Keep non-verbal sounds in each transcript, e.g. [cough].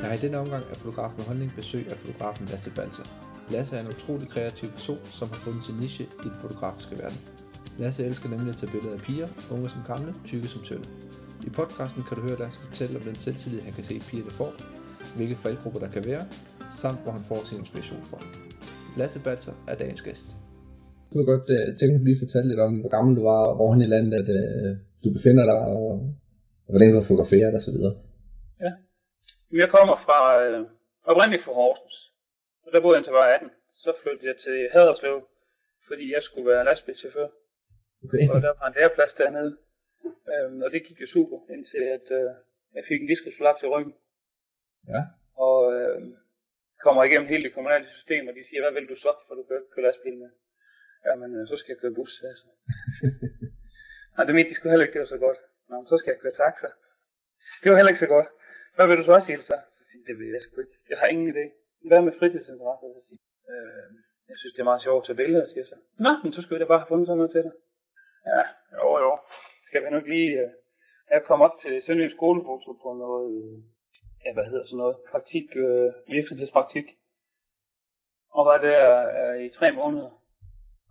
Jeg har i denne omgang af fotografen Holdning besøg af fotografen Lasse Balser. Lasse er en utrolig kreativ person, som har fundet sin niche i den fotografiske verden. Lasse elsker nemlig at tage billeder af piger, unge som gamle, tykke som tynde. I podcasten kan du høre Lasse fortælle om den selvtillid, han kan se pigerne får, hvilke faldgrupper der kan være, samt hvor han får sin inspiration fra. Lasse Balser er dagens gæst. Øh, du vil godt uh, tænke mig lige fortælle lidt om, hvor gammel du var, og hvor i landet at, uh, du befinder dig, og, og hvordan du har fotograferet osv. Jeg kommer fra, øh, oprindeligt fra Horsens, og der boede jeg til jeg var 18. Så flyttede jeg til Haderslev, fordi jeg skulle være lastbilchauffør, Okay. og der var en læreplads dernede. Øhm, og det gik jo super, indtil at øh, jeg fik en diskusprolaps i ryggen. Ja. Og øh, kommer igennem hele det kommunale system, og de siger, hvad vil du så, for du kan ikke køre lastbil med? Jamen, øh, så skal jeg køre bus, altså. [laughs] Nej, det mente de skulle heller ikke, det var så godt. Nå, men så skal jeg køre taxa. Det var heller ikke så godt. Hvad vil du så også sige så? Så siger det ved jeg sgu ikke. Jeg har ingen idé. Hvad med fritidsinteresser? Så siger øh, jeg synes, det er meget sjovt at tage billeder, siger så. Nå, men så skulle jeg da bare have fundet sådan noget til dig. Ja, jo jo. Skal vi nok lige... Øh, jeg kom op til Sønderjysk skolefoto på noget... Øh, ja, hvad hedder sådan noget? Praktik, øh, virksomhedspraktik. Og var der øh, i tre måneder.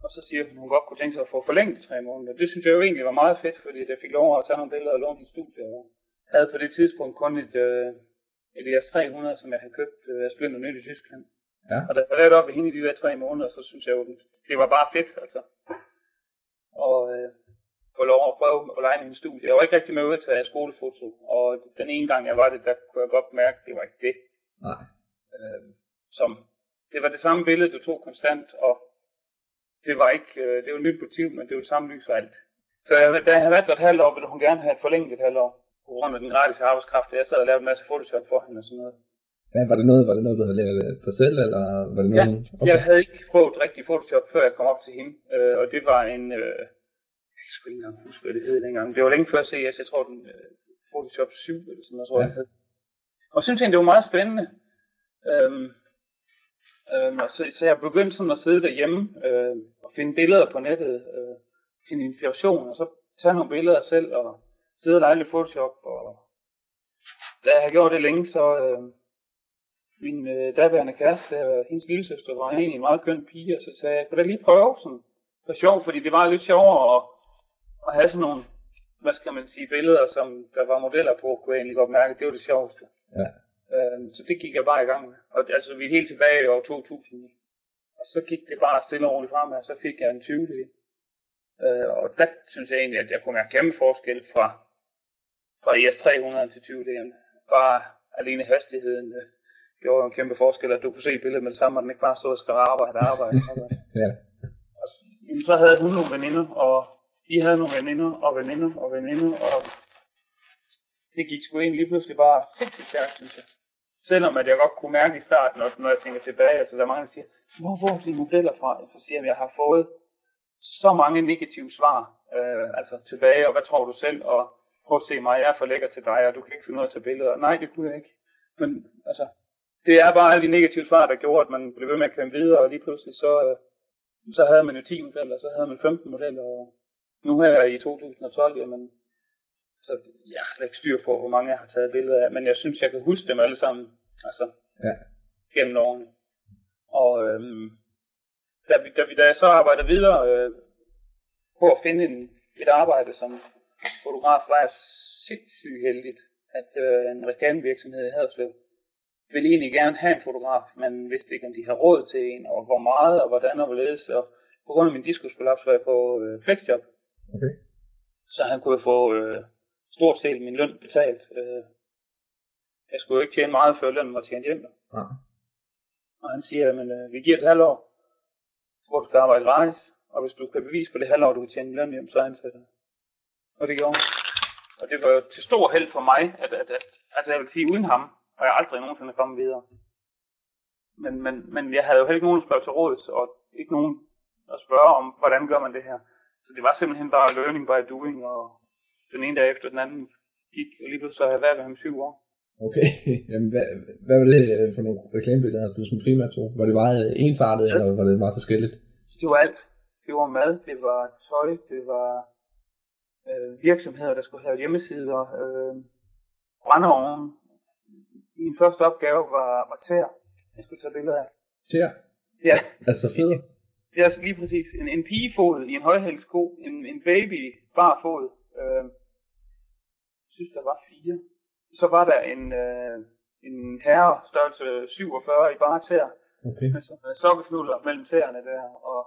Og så siger hun, at hun godt kunne tænke sig at få forlænget i tre måneder. Det synes jeg jo egentlig var meget fedt, fordi jeg fik lov at tage nogle billeder og låne en studie. Og havde på det tidspunkt kun et, øh, et ES 300, som jeg havde købt øh, af Splinter Nyt i Tyskland. Ja. Og da jeg var op ved hende i de der tre måneder, så synes jeg jo, det var bare fedt, altså. Og øh, få lov at prøve at lege min studie. Jeg var ikke rigtig med ud til at skolefoto, og den ene gang jeg var det, der kunne jeg godt mærke, at det var ikke det. Nej. Øh, som, det var det samme billede, du tog konstant, og det var ikke, øh, det var nyt motiv, men det var det samme lys og alt. Så jeg, da jeg havde været der et halvt år, ville hun gerne have forlænget et halvt år. På grund af den gratis arbejdskraft. Jeg sad og lavede en masse Photoshop for hende og sådan noget. Ja, var det noget, var det noget, du havde af dig selv, eller var det Ja, noget? okay. jeg havde ikke prøvet rigtig Photoshop, før jeg kom op til hende. Øh, og det var en, øh, jeg sgu ikke engang huske, hvad det hed dengang. Det var længe før CS, jeg tror den øh, Photoshop 7 eller sådan noget, tror Ja. jeg hed. Og synes egentlig, det var meget spændende. Øhm, øhm, og så, så jeg begyndte sådan at sidde derhjemme øh, og finde billeder på nettet, øh, finde inspiration, og så tage nogle billeder selv og sidde og lege lidt Photoshop. Og da jeg havde gjort det længe, så øh, min øh, daværende kæreste, øh, hendes lille søster, var egentlig en meget køn pige, og så sagde jeg, kunne da lige prøve sådan for sjov, fordi det var lidt sjovere at, at have sådan nogle, hvad skal man sige, billeder, som der var modeller på, kunne jeg egentlig godt mærke, det var det sjoveste. Ja. Øh, så det gik jeg bare i gang med. Og altså, vi er helt tilbage i år 2000. Og så gik det bare stille og roligt fremad, og så fik jeg en 20 øh, Og der synes jeg egentlig, at jeg kunne mærke kæmpe forskel fra, fra ES 300 til 20 D'en. Bare alene hastigheden øh, gjorde en kæmpe forskel, at du kunne se billedet med det samme, og den ikke bare stod og skrev arbejde, arbejde, [laughs] arbejde. Ja. Og så havde hun nogle veninder, og de havde nogle veninder, og veninder, og veninder, og det gik sgu egentlig lige pludselig bare sindssygt stærkt, synes jeg. Selvom at jeg godt kunne mærke i starten, og når jeg tænker tilbage, altså der er mange, der siger, hvor får du de modeller fra? Så siger jeg, at jeg har fået så mange negative svar, øh, altså tilbage, og hvad tror du selv, og prøv at se mig, jeg er for lækker til dig, og du kan ikke finde ud af at tage billeder. Nej, det kunne jeg ikke. Men altså, det er bare alle de negative svar, der gjorde, at man blev ved med at kæmpe videre, og lige pludselig så, øh, så havde man jo 10 modeller, så havde man 15 modeller, og nu her i 2012, jamen, så jeg har slet ikke styr på, hvor mange jeg har taget billeder af, men jeg synes, jeg kan huske dem alle sammen, altså, Ja. gennem årene. Og øhm, da, vi, da, vi, da jeg så arbejder videre øh, på at finde en, et arbejde som fotograf, var jeg sindssygt heldigt, at øh, en reklamevirksomhed i Haderslev ville egentlig gerne have en fotograf, men vidste ikke, om de havde råd til en, og hvor meget, og hvordan og hvorledes. Og på grund af min diskusprolaps var jeg på øh, flexjob, Okay. så han kunne få øh, stort set min løn betalt. Øh, jeg skulle jo ikke tjene meget, før lønnen var tjent hjem. Ja. Og han siger, at øh, vi giver et halvt år, hvor du skal arbejde gratis, og hvis du kan bevise på det halvt år, du kan tjene løn hjem, så ansætter jeg. Og det gjorde. Og det var jo til stor held for mig, at, at, at altså jeg vil sige, uden ham, og jeg aldrig nogensinde kommet videre. Men, men, men jeg havde jo heller ikke nogen at spørge til råds, og ikke nogen at spørge om, hvordan gør man det her. Så det var simpelthen bare learning by doing, og den ene dag efter den anden gik, og lige pludselig har jeg været ved ham syv år. Okay. [laughs] Jamen, hvad, hvad var det øh, for nogle reklamebilleder, du sådan primært tog? Var det meget ensartet, Ja. eller var det meget forskelligt? Det var alt. Det var mad, det var tøj, det var øh, virksomheder, der skulle have hjemmesider, øh, brændeovne, Min første opgave var, var tæer. Jeg skulle tage billeder af. Tæer? Ja. Altså fødder? Det er lige præcis en, en pigefod i en højhælsko, en, en baby bar fod. Øh, jeg synes, der var fire. Så var der en, øh, en herre størrelse 47 i bare tæer. Okay. Med sådan sokkefnuller mellem tæerne der. Og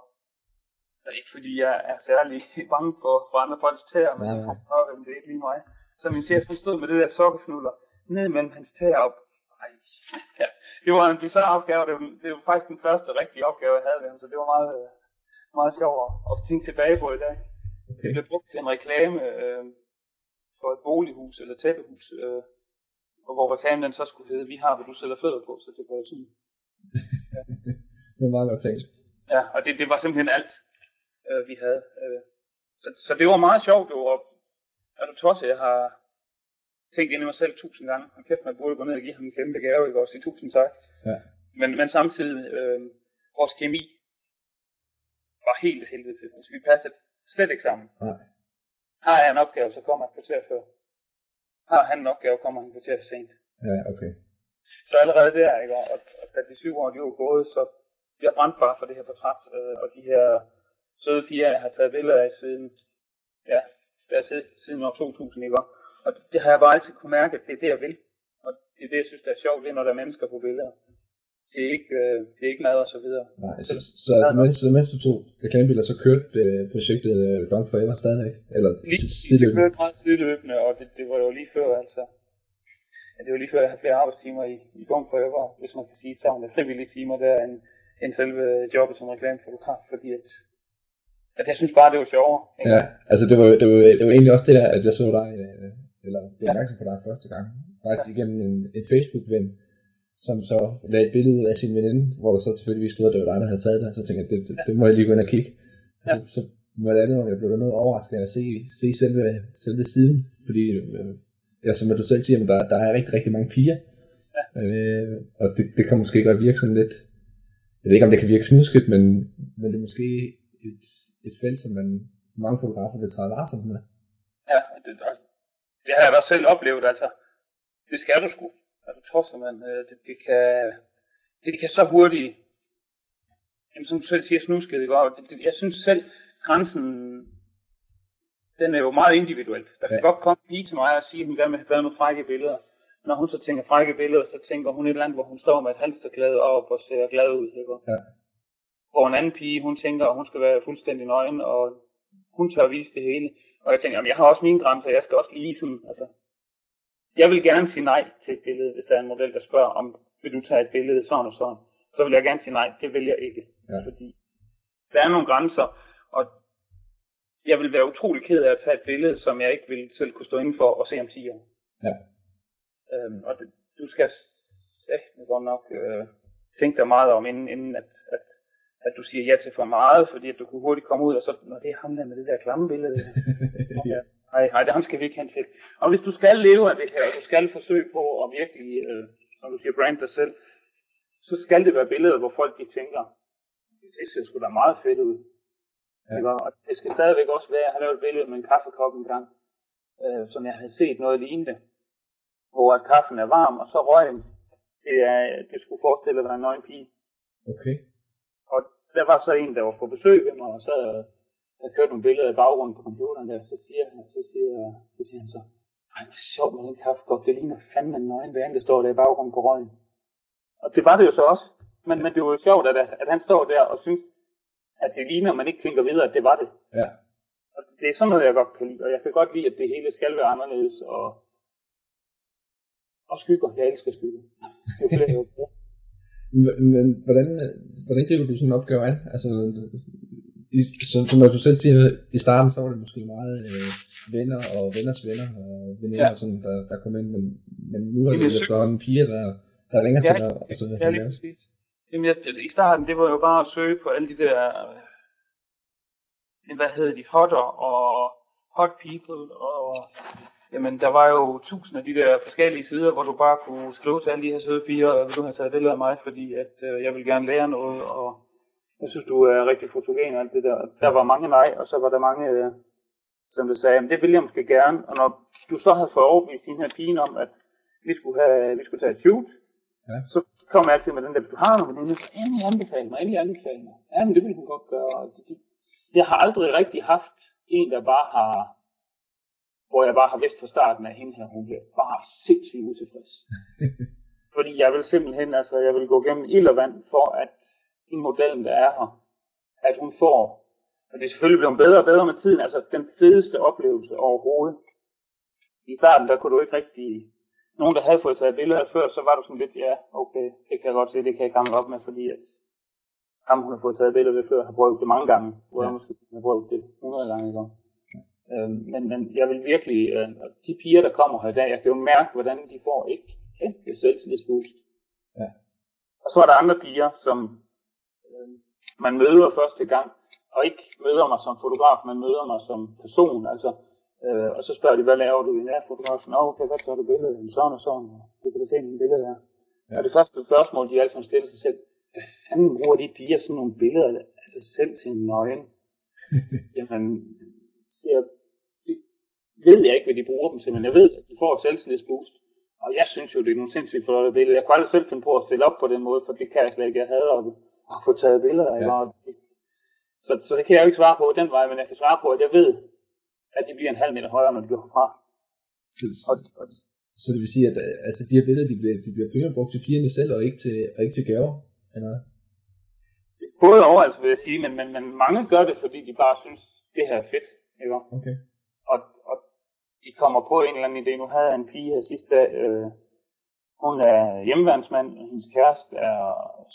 så ikke fordi jeg er særlig [laughs] bange for, for andre folks tæer, men nej. nej. det er ikke lige mig. Så min chef stod med det der sokkefnuller ned mellem hans tæer op. Ej, [laughs] ja. Det var en bizarre opgave. Det var, det var faktisk den første rigtige opgave, jeg havde med ham, så det var meget, øh, meget sjovt at- tænke tilbage på i dag. Det okay. blev brugt til en reklame øh, for et bolighus eller tæppehus, øh, og hvor reklamen den så skulle hedde, vi har, hvad du sælger fødder på, så det var sådan. [laughs] Det er meget godt tænkt. Ja, og det, det var simpelthen alt, øh, vi havde. Øh. Så, så det var meget sjovt, jo, og er du tosset, jeg har tænkt ind i mig selv tusind gange, og kæft, man burde gå ned og give ham en kæmpe gave, ikke også, i tusind tak. Ja. Men, men samtidig, øh, vores kemi var helt helvede til. Altså, vi passede slet ikke sammen. Nej. Har jeg en opgave, så kommer han kvarter før. Har han en opgave, kommer han kvarter for sent. Ja, okay. Så allerede der, ikke? Og, og da de syv år de var gået, så jeg brændte bare for det her portræt, øh, og de her søde fire, jeg har taget billeder af siden, ja, der siden, siden år 2000, ikke? Og det, det har jeg bare altid kunne mærke, at det er det, jeg vil. Og det er det, jeg synes, der er sjovt, det er, når der er mennesker på billeder. Det er ikke, øh, det er ikke mad og så videre. Nej, så, så altså, mens, så mens du tog reklamebilleder, så kørte øh, projektet øh, Dunk Forever stadigvæk? Eller Lige, si- det sideløbende? kørte meget sideløbende, og det, det var jo lige før, altså. Ja, det var lige før, jeg havde flere arbejdstimer i, i Bum Forever, hvis man kan sige, sammen med frivillige timer der, end, end selve jobbet som reklamefotograf, fordi at, at jeg synes bare, det var sjovere. ikke? Ja, altså det var, det, var, det var egentlig også det der, at jeg så dig, øh, eller blev opmærksom på dig første gang, faktisk igennem en, en Facebook-ven, som så lagde et billede ud af sin veninde, hvor der så tilfældigvis stod, at det var dig, der havde taget det, så tænkte jeg, det, det, det må jeg lige gå ind og kigge. Ja. Så, så må jeg andet, jeg blev da noget overrasket af at se, se selve, selve siden, fordi, øh, ja, som du selv siger, men der, der er rigtig, rigtig mange piger, ja. øh, og det, det kan måske godt virke sådan lidt, jeg ved ikke, om det kan virke snusket, men, men det er måske et, et felt, som, man, som mange fotografer vil træde varsomt med. Ja, det, det har jeg da selv oplevet, altså. Det skal du sgu. Altså, tosser man, øh, det, det, kan, det kan så hurtigt, jamen, som du selv siger, snusket, ikke? Og det, det, jeg synes selv, grænsen, den er jo meget individuel. Der kan Ja. godt komme en pige til mig og sige, at hun gerne vil have taget nogle frække billeder. Når hun så tænker frække billeder, så tænker hun et eller andet, hvor hun står med et halsterklæde op og ser glad ud. Ikke? Ja. Hvor en anden pige, hun tænker, at hun skal være fuldstændig nøgen, og hun tør vise det hele. Og jeg tænker, jamen, jeg har også mine grænser, jeg skal også lige sådan, altså, jeg vil gerne sige nej til et billede, hvis der er en model, der spørger, om vil du tage et billede sådan og sådan. Så vil jeg gerne sige nej, det vil jeg ikke. Ja. Fordi der er nogle grænser, og jeg vil være utrolig ked af at tage et billede, som jeg ikke vil selv kunne stå inden for og se om 10 år. Ja. Øhm, og det, du skal ja, godt nok øh, tænke dig meget om, inden, inden at, at, at du siger ja til for meget, fordi at du kunne hurtigt komme ud og så, når det er ham der med det der klamme billede. [laughs] ja. Nej, nej, det ham skal vi ikke hen til. Og hvis du skal leve af det her, og du skal forsøge på at virkelig, øh, som du siger, brand dig selv, så skal det være billeder, hvor folk de tænker, det ser sgu da meget fedt ud. Ja. Og det skal stadigvæk også være, jeg har lavet et billede med en kaffekop en gang, øh, som jeg havde set noget lignende, hvor at kaffen er varm, og så røgen, det, er, det skulle forestille at være en nøgen pige. Okay. Og der var så en, der var på besøg ved mig, og så jeg kørt nogle billeder i baggrunden på computeren der, så siger, han, så siger, så siger han så, ej, hvor sjovt med den kaffekop, det ligner fandme en nøgen vand, der står der i baggrunden på røgen. Og det var det jo så også, men, men det var jo sjovt, at, at han står der og synes, at det ligner, man ikke tænker videre, at det var det. Ja. Og det er sådan noget, jeg godt kan lide, og jeg kan godt lide, at det hele skal være anderledes, og, og skygger, jeg elsker skygger. Jo flere, [laughs] jo hvordan, hvordan griber du sådan en opgave an? Altså, i, som, som du selv siger, i starten, så var det måske meget øh, venner og venners venner og veninder, ja. Sådan, der, der kom ind, men, men nu er det efterhånden piger, der, der ringer Ja, til dig. Og så, Ja, lige præcis. Jamen, jeg, i starten, det var jo bare at søge på alle de der, øh, hvad hedder de, hotter og hot people, og jamen, der var jo tusind af de der forskellige sider, hvor du bare kunne skrive til alle de her søde piger, og vil du have taget billeder af mig, fordi at øh, jeg vil gerne lære noget, og jeg synes, du er rigtig fotogen og alt det der. Der var mange nej, og så var der mange, øh, som der sagde, jamen, det vil jeg måske gerne, og når du så havde fået overbevist din her pigen om, at vi skulle, have, vi skulle tage et shoot, Ja. så kom jeg altid med den der, hvis du har nogle veninder, så endelig anbefale mig, endelig anbefale mig. Ja, men det ville hun godt gøre. Jeg har aldrig rigtig haft en, der bare har, hvor jeg bare har vidst fra starten af hende her, hun bliver bare sindssygt utilfreds. [laughs] Fordi jeg vil simpelthen, altså jeg vil gå gennem ild og vand for, at den modellen, der er her, at hun får, og det er selvfølgelig blevet bedre og bedre med tiden, altså den fedeste oplevelse overhovedet. I starten, der kunne du ikke rigtig, nogen der havde fået taget billeder før, så var du sådan lidt, ja, okay, det kan jeg godt se, det kan jeg gange op med, fordi at ham, hun har fået taget billeder ved før, har prøvet det mange gange, hvor Ja. jeg måske har prøvet det 100 gange i gang. Øhm, men, men jeg vil virkelig, øh, de piger, der kommer her i dag, jeg kan jo mærke, hvordan de får et kæmpe selvtillidsboost. Ja. Og så er der andre piger, som øh, man møder første gang, og ikke møder mig som fotograf, man møder mig som person. Altså, øh, og så spørger de, hvad laver du i nærfotografen? Nå, okay, hvad tager du billeder? Jamen, Sådan og sådan, du kan da se mine billeder her. Ja. Og det første spørgsmål, de alle sammen stiller sig selv, hvad fanden bruger de piger sådan nogle billeder sig selv til en nøgen? [laughs] Jamen, jeg, det ved jeg ikke, hvad de bruger dem til, men jeg ved, at de får et selvtillidsboost. Og jeg synes jo, det er nogle sindssygt flotte billeder. Jeg kunne aldrig selv finde på at stille op på den måde, for det kan jeg slet ikke. Jeg havde at, at få taget billeder af. Ja. Så, så det kan jeg jo ikke svare på den vej, men jeg kan svare på, at jeg ved, at de bliver en halv meter højere, når de går fra. Så, Og, og, så det vil sige, at øh, altså, de her billeder, de bliver, de bliver primært brugt til pigerne selv, og ikke til, og ikke til gaver? Eller? både over, altså vil jeg sige, men, men, men mange gør det, fordi de bare synes, det her er fedt. Ikke? Okay. og, og de kommer på en eller anden idé. Nu havde jeg en pige her sidste dag, øh, hun er hjemmeværnsmand, og hendes kæreste er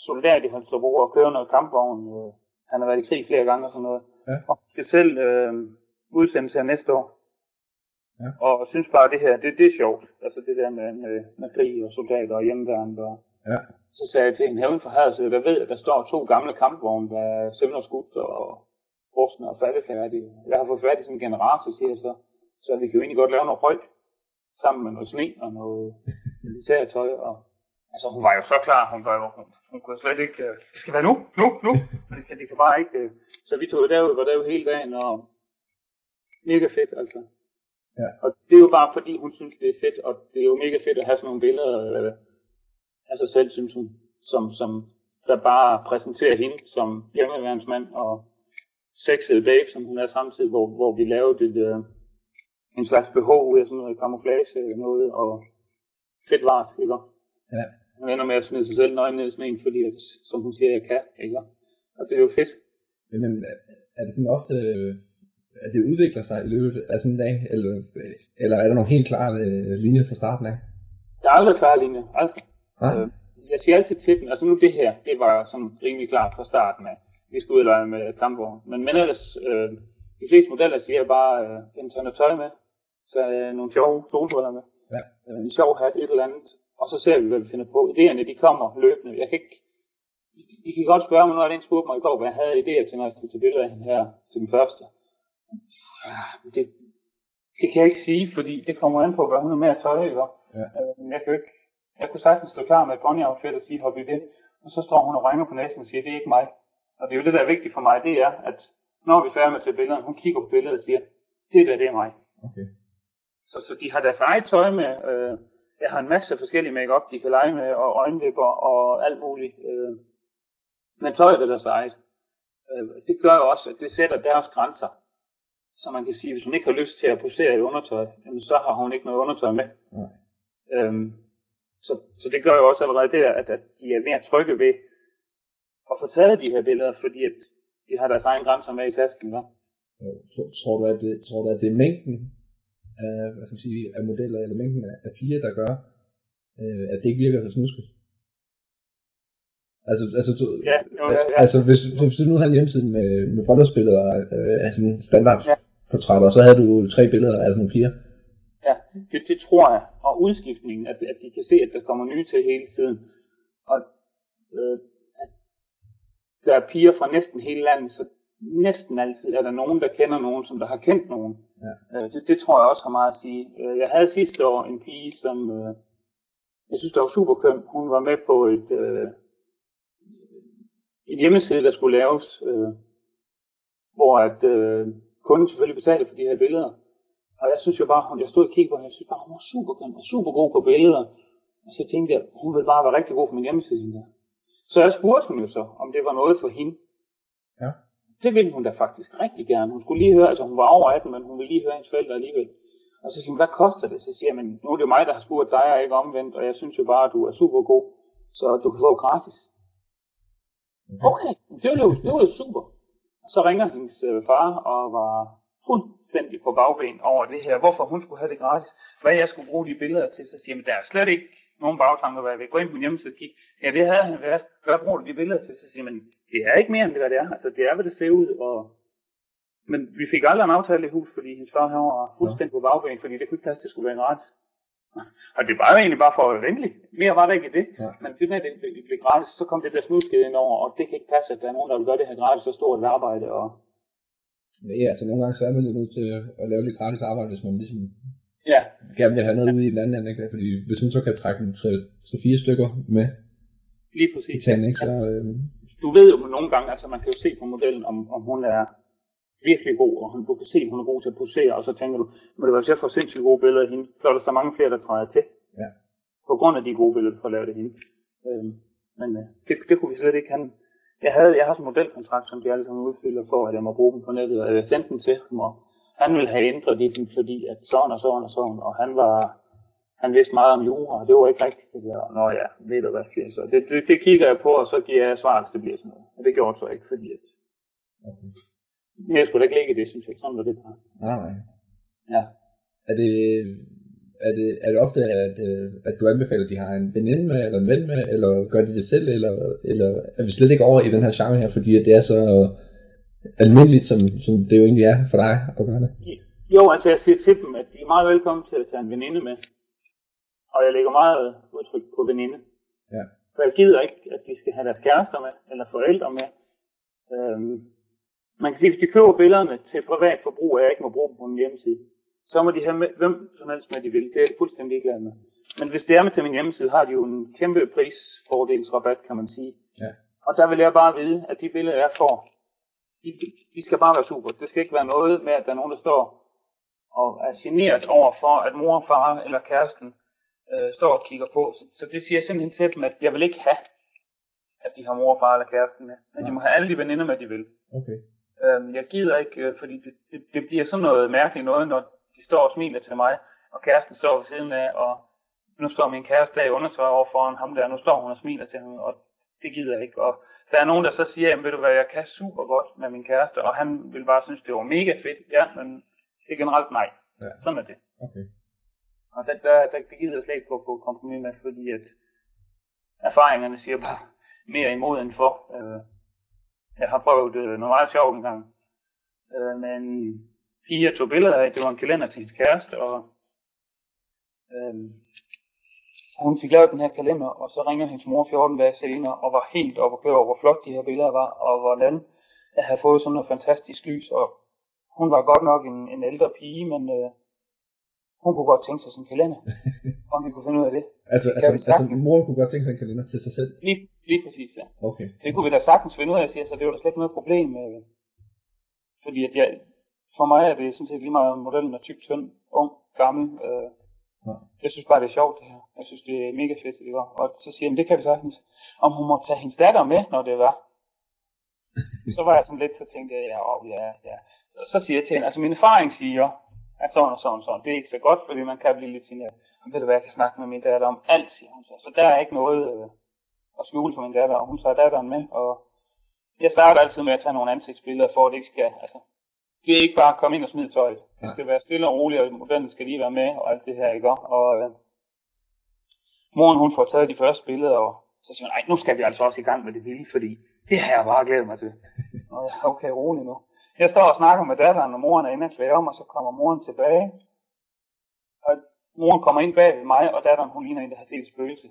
soldat i Holstebro og kører noget kampvogn. Øh, han har været i krig flere gange og sådan noget. Ja. Og skal selv øh, udsendes her næste år. Ja. Og synes bare, det her, det, det er sjovt. Altså det der med, med, med krig og soldater og hjemmeværn. Og, Ja. så sagde jeg til hende, hævn for Hadersø, der ved, at der står to gamle kampvogne, der er søvnerskudt og rustne og faldefærdige. Jeg har fået fat i sådan en generator, siger jeg så. Så vi kan jo egentlig godt lave noget røg sammen med noget sne og noget [laughs] militærtøj. Og, altså hun var jo så klar, hun var jo, hun, hun kunne slet ikke, øh, det skal være nu, nu, nu. [laughs] Det kan, det kan bare ikke. øh. Så vi tog derud, var derud hele dagen, og mega fedt altså. Ja. Og det er jo bare fordi, hun synes, det er fedt, og det er jo mega fedt at have sådan nogle billeder øh, af sig selv, synes hun, som, som der bare præsenterer hende som hjemmeværnsmand og sexede babe, som hun er samtidig, hvor, hvor vi lavede et, øh, en slags behov ud af sådan noget camouflage noget, og fedt vart, ikke? Ja. Hun ender med at smide sig selv nøgen ned i sneen, fordi, at, som hun siger, jeg kan, ikke? Og det er jo fedt. Men, er det sådan ofte, øh, at det udvikler sig i løbet af sådan en dag, eller, øh, eller er der nogle helt klare øh, linjer fra starten af? Der er aldrig klar linje, aldrig. Ah, Øh, jeg siger altid til dem, altså nu det her, det var sådan rimelig klart fra starten af, vi skulle ud og lege med kampvogn. Men, men ellers, øh, de fleste modeller siger bare, øh, tag noget tøj med, så øh, nogle sjove solbriller med, Ja. øh, en sjov hat, et eller andet, og så ser vi, hvad vi finder på. Idéerne, de kommer løbende. Jeg kan ikke, de kan godt spørge mig, nu er det en spurgte mig i går, hvad jeg havde idéer til, når jeg skulle til billeder af hende her til den første. Ah, Det, det kan jeg ikke sige, fordi det kommer an på, hvad hun er med at tøj, ikke? Ja. Øh, jeg kan ikke, jeg kunne sagtens stå klar med et pony-outfit og sige, hop i det. Og så står hun og ringer på næsen og siger, det er ikke mig. Og det er jo det, der er vigtigt for mig, det er, at når vi er færdige med tage billeder, hun kigger på billedet og siger, det der, det er mig. okay. Så, så de har deres eget tøj med. Øh, jeg har en masse forskellige makeup, de kan lege med, og øjenvipper og alt muligt. Øh, men tøjet er deres eget. Øh, det gør jo også, at det sætter deres grænser. Så man kan sige, hvis hun ikke har lyst til at posere i undertøj, jamen, så har hun ikke noget undertøj med. Nej. Øhm, så, så det gør jo også allerede der, at, at de er mere trygge ved at få taget de her billeder, fordi at de har deres egen grænser med i tasken. Hva? Øh, Tror, tror, du, at det, tror du, at det er mængden af, hvad skal man sige, af modeller, eller mængden af, af piger, der gør, øh, at det ikke virker så snusket? Altså, altså, du, Ja, jo, ja, ja. altså hvis, hvis du nu havde en hjemmeside med, med bryllupsbilleder øh, af sådan standard Ja. så havde du tre billeder af sådan nogle piger. Ja, det, det tror jeg. Og udskiftningen, at, at de kan se, at der kommer nye til hele tiden. Og øh, der er piger fra næsten hele landet, så næsten altid er der nogen, der kender nogen, som der har kendt nogen. Ja. Øh, det, det tror jeg også har meget at sige. Øh, jeg havde sidste år en pige, som øh, jeg synes, der var super køn. Hun var med på et, øh, en hjemmeside, der skulle laves, øh, hvor at øh, kunden selvfølgelig betalte for de her billeder. Og jeg synes jo bare, jeg stod og kiggede på hende, jeg synes bare, hun var super grim og super god på billeder. Og så tænkte jeg, hun ville bare være rigtig god for min hjemmeside. Der. Så jeg spurgte hende jo så, om det var noget for hende. Ja. Det ville hun da faktisk rigtig gerne. Hun skulle lige høre, altså hun var over 18, men hun ville lige høre hendes forældre alligevel. Og så siger hun, hvad koster det? Så siger jeg, men nu er det jo mig, der har spurgt dig, og ikke omvendt, og jeg synes jo bare, at du er super god, så du kan få gratis. Okay, det var jo, det var jo super. Så ringer hendes øh, far og var fuldstændig på bagben over det her, hvorfor hun skulle have det gratis, hvad jeg skulle bruge de billeder til, så siger jeg, der er slet ikke nogen bagtanker, hvad jeg vil gå ind på min hjemmeside og kigge. Ja, det havde han været. Hvad bruger du de billeder til? Så siger man, det er ikke mere end det, hvad det er. Altså, det er, hvad det ser ud. Og... Men vi fik aldrig en aftale i hus, fordi hendes far han var fuldstændig på bagben, fordi det kunne ikke passe, det skulle være gratis. Og det var jo egentlig bare for at venlig. Mere var det ikke det. Ja. Men det med, at det, det blev gratis, så kom det der snudskede ind over, og det kan ikke passe, at der er nogen, der vil gøre det her gratis, så stort et arbejde. Og... Ja, altså nogle gange så er man lidt nødt til at lave lidt gratis arbejde, hvis man ligesom Ja, gerne vil have noget ud i den anden ende, ikke? Fordi hvis hun så kan trække en 3-4 stykker med lige i præcis. tanden, ikke? Så, øh, Du ved jo nogle gange, altså man kan jo se på modellen, om, om hun er virkelig god, og hun, du kan se, at hun er god til at posere, og så tænker du, må det være, hvis jeg får sindssygt gode billeder af hende, så er der så mange flere, der træder til. Ja. På grund af de gode billeder, du får lavet af hende. Øhm, men øh, det, det kunne vi slet ikke have. Jeg havde, jeg har sådan en modelkontrakt, som de alle sammen udfylder for, at jeg må bruge dem på nettet, og jeg sendte den til ham, og han ville have ændret det, fordi at sådan og sådan og sådan, og han var, han vidste meget om jura, og det var ikke rigtigt det der. Nå ja, ved du hvad, siger jeg så. Det, det, det kigger jeg på, og så giver jeg svar, hvis det bliver sådan noget. Og det gjorde det så ikke, fordi at, okay. jeg skulle da ikke ligge i det, synes jeg. Sådan var det bare. Nej, nej. Ja. Er det, er det, er det ofte, at, at du anbefaler, at de har en veninde med, eller en ven med, eller gør de det selv, eller, eller er vi slet ikke over i den her genre her, fordi det er så almindeligt, som, som det jo egentlig er for dig at gøre det? Jo, altså jeg siger til dem, at de er meget velkommen til at tage en veninde med. Og jeg lægger meget udtryk på veninde. Ja. For jeg gider ikke, at de skal have deres kærester med, eller forældre med. Øhm, man kan sige, hvis de køber billederne til privat forbrug, og jeg ikke må bruge dem på min hjemmeside, så må de have med, hvem som helst med, de vil. Det er jeg fuldstændig ligeglad med. Men hvis det er med til min hjemmeside, har de jo en kæmpe prisfordelsrabat, kan man sige. Ja. Og der vil jeg bare vide, at de billeder, jeg får, de, de skal bare være super. Det skal ikke være noget med, at der er nogen, der står og er generet over for, at mor og far eller kæresten øh, står og kigger på. Så, så det siger jeg simpelthen til dem, at jeg vil ikke have, at de har mor og far eller kæresten med. Men de må have alle de veninder med, de vil. Okay. Øhm, jeg gider ikke, øh, fordi det, det, det bliver sådan noget mærkeligt noget, når de står og smiler til mig, og kæresten står ved siden af, og nu står min kæreste der i undertøj over foran ham der, nu står hun og smiler til ham, og det gider jeg ikke. Og der er nogen, der så siger, jamen ved du hvad, jeg kan super godt med min kæreste, og han vil bare synes, det var mega fedt. Ja, men det er generelt nej. Ja. Sådan er det. Okay. Og der, der, der det gider jeg slet ikke gå på kompromis med, fordi at erfaringerne siger bare mere imod end for. Øh, jeg har prøvet øh, noget meget sjovt en gang. Øh, men pige, jeg tog billeder af, det var en kalender til hendes kæreste, og øh, hun fik lavet den her kalender, og så ringer hendes mor 14 dage senere, og var helt oppe og køre over, hvor flot de her billeder var, og hvordan jeg havde fået sådan noget fantastisk lys, og hun var godt nok en, en ældre pige, men øh, hun kunne godt tænke sig sådan en kalender, [laughs] om vi kunne finde ud af det. Altså, altså, altså mor kunne godt tænke sig en kalender til sig selv. Lige, lige præcis, ja. Okay. Så det kunne vi da sagtens finde ud af, siger så det var da slet ikke noget problem. Øh, fordi at jeg, for mig er det sådan set lige meget modellen er tyk, tynd, ung, gammel. Øh, Ja. jeg synes bare, det er sjovt det her. Jeg synes, det er mega fedt, det var. Og så siger han, det kan vi sagtens. Om hun må tage hendes datter med, når det var. [laughs] så var jeg sådan lidt, så tænkte jeg, ja, åh, ja, ja. Så, så siger jeg til hende, altså min erfaring siger, at sådan og sådan og sådan. Det er ikke så godt, fordi man kan blive lidt sådan, at ved du hvad, jeg kan snakke med min datter om alt, siger hun så. Så der er ikke noget øh, at skjule for min datter, og hun tager datteren med, og jeg starter altid med at tage nogle ansigtsbilleder, for at det ikke skal, altså, det er ikke bare at komme ind og smide tøjet. Det skal være stille og roligt, og modellen skal lige være med, og alt det her, ikke? Og øh, moren, hun får taget de første billeder, og så siger hun, nej, nu skal vi altså også i gang med det vilde, fordi det har jeg bare glædet mig til. Og jeg, okay, rolig nu. Jeg står og snakker med datteren, og moren er inde og klæde om, og så kommer moren tilbage. Og moren kommer ind bag ved mig, og datteren, hun ligner en, der har set et spøgelse.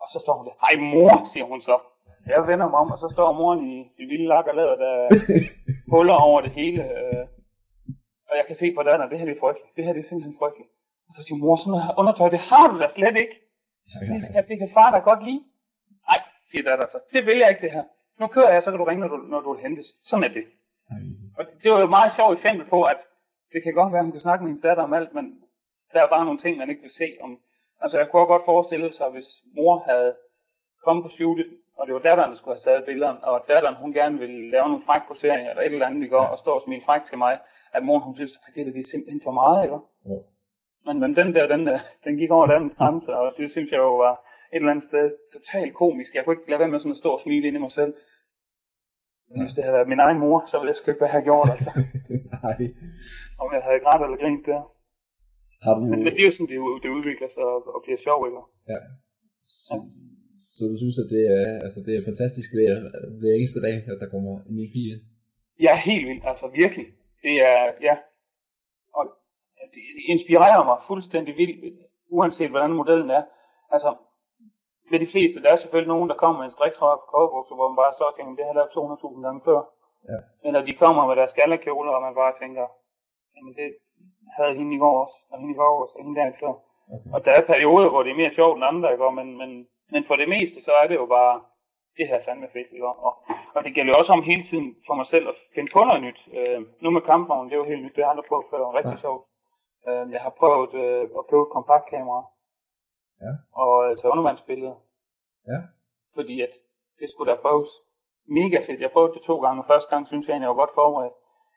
Og så står hun der, hej mor, siger hun så. Jeg vender mig om, og så står moren i det lille lak og lader, der er [laughs] huller over det hele. Øh, og jeg kan se på datteren, det her det er frygteligt. Det her det er simpelthen frygteligt. Og så siger mor, sådan noget undertøj, det har du da slet ikke. Men skat, det kan far da godt lide. Nej, siger datter så. Det vil jeg ikke det her. Nu kører jeg, så kan du ringe, når du, når du vil hentes. Sådan er det. Og det, det var jo et meget sjovt eksempel på, at det kan godt være, at hun kan snakke med hendes datter om alt, men der er bare nogle ting, man ikke vil se. Om, altså jeg kunne godt forestille sig, hvis mor havde kommet på shootet, og det var datteren, der skulle have taget billederne, og datteren, hun gerne ville lave nogle fræk poseringer, eller et eller andet, de går, og stå og smile fræk til mig, at mor, hun synes, at det er simpelthen for meget, ikke? Ja. Men, men den der, den, der, den gik over den grænse, og det synes jeg jo var et eller andet sted totalt komisk. Jeg kunne ikke lade være med sådan at stå og smile ind i mig selv. Men hvis det havde været min egen mor, så ville jeg sgu ikke have gjort, altså. [laughs] Nej. Om jeg havde grædt eller grint der. Har du... Men, det er jo sådan, det, det udvikler sig og, og bliver sjovt, ikke? Ja. Så, så du synes, at det er, altså, det er fantastisk ved, ved eneste dag, at der kommer en ny pige? Ja, helt vildt. Altså virkelig. Det er, ja. Og det inspirerer mig fuldstændig vildt, uanset hvordan modellen er. Altså, med de fleste, der er selvfølgelig nogen, der kommer med en striktrøje på kogebukser, hvor man bare så tænker, det har jeg lavet 200.000 gange før. Ja. Eller de kommer med deres gallerkjoler, og man bare tænker, jamen det havde hende i går også, og hende i går også, og hende der før. Okay. Og der er perioder, hvor det er mere sjovt end andre, ikke? Men, men, men for det meste, så er det jo bare, det her fandme fedt, ikke? Og, og det gælder jo også om hele tiden for mig selv at finde på noget nyt. Øh, nu med kampvognen, det er jo helt nyt, det har jeg aldrig prøvet før, og rigtig ja. sjovt. Øh, jeg har prøvet øh, at købe et kompaktkamera, ja. og øh, tage undervandsbilleder. Ja. Fordi at det skulle da prøves mega fedt. Jeg prøvede det to gange, og første gang synes jeg, at jeg var godt forberedt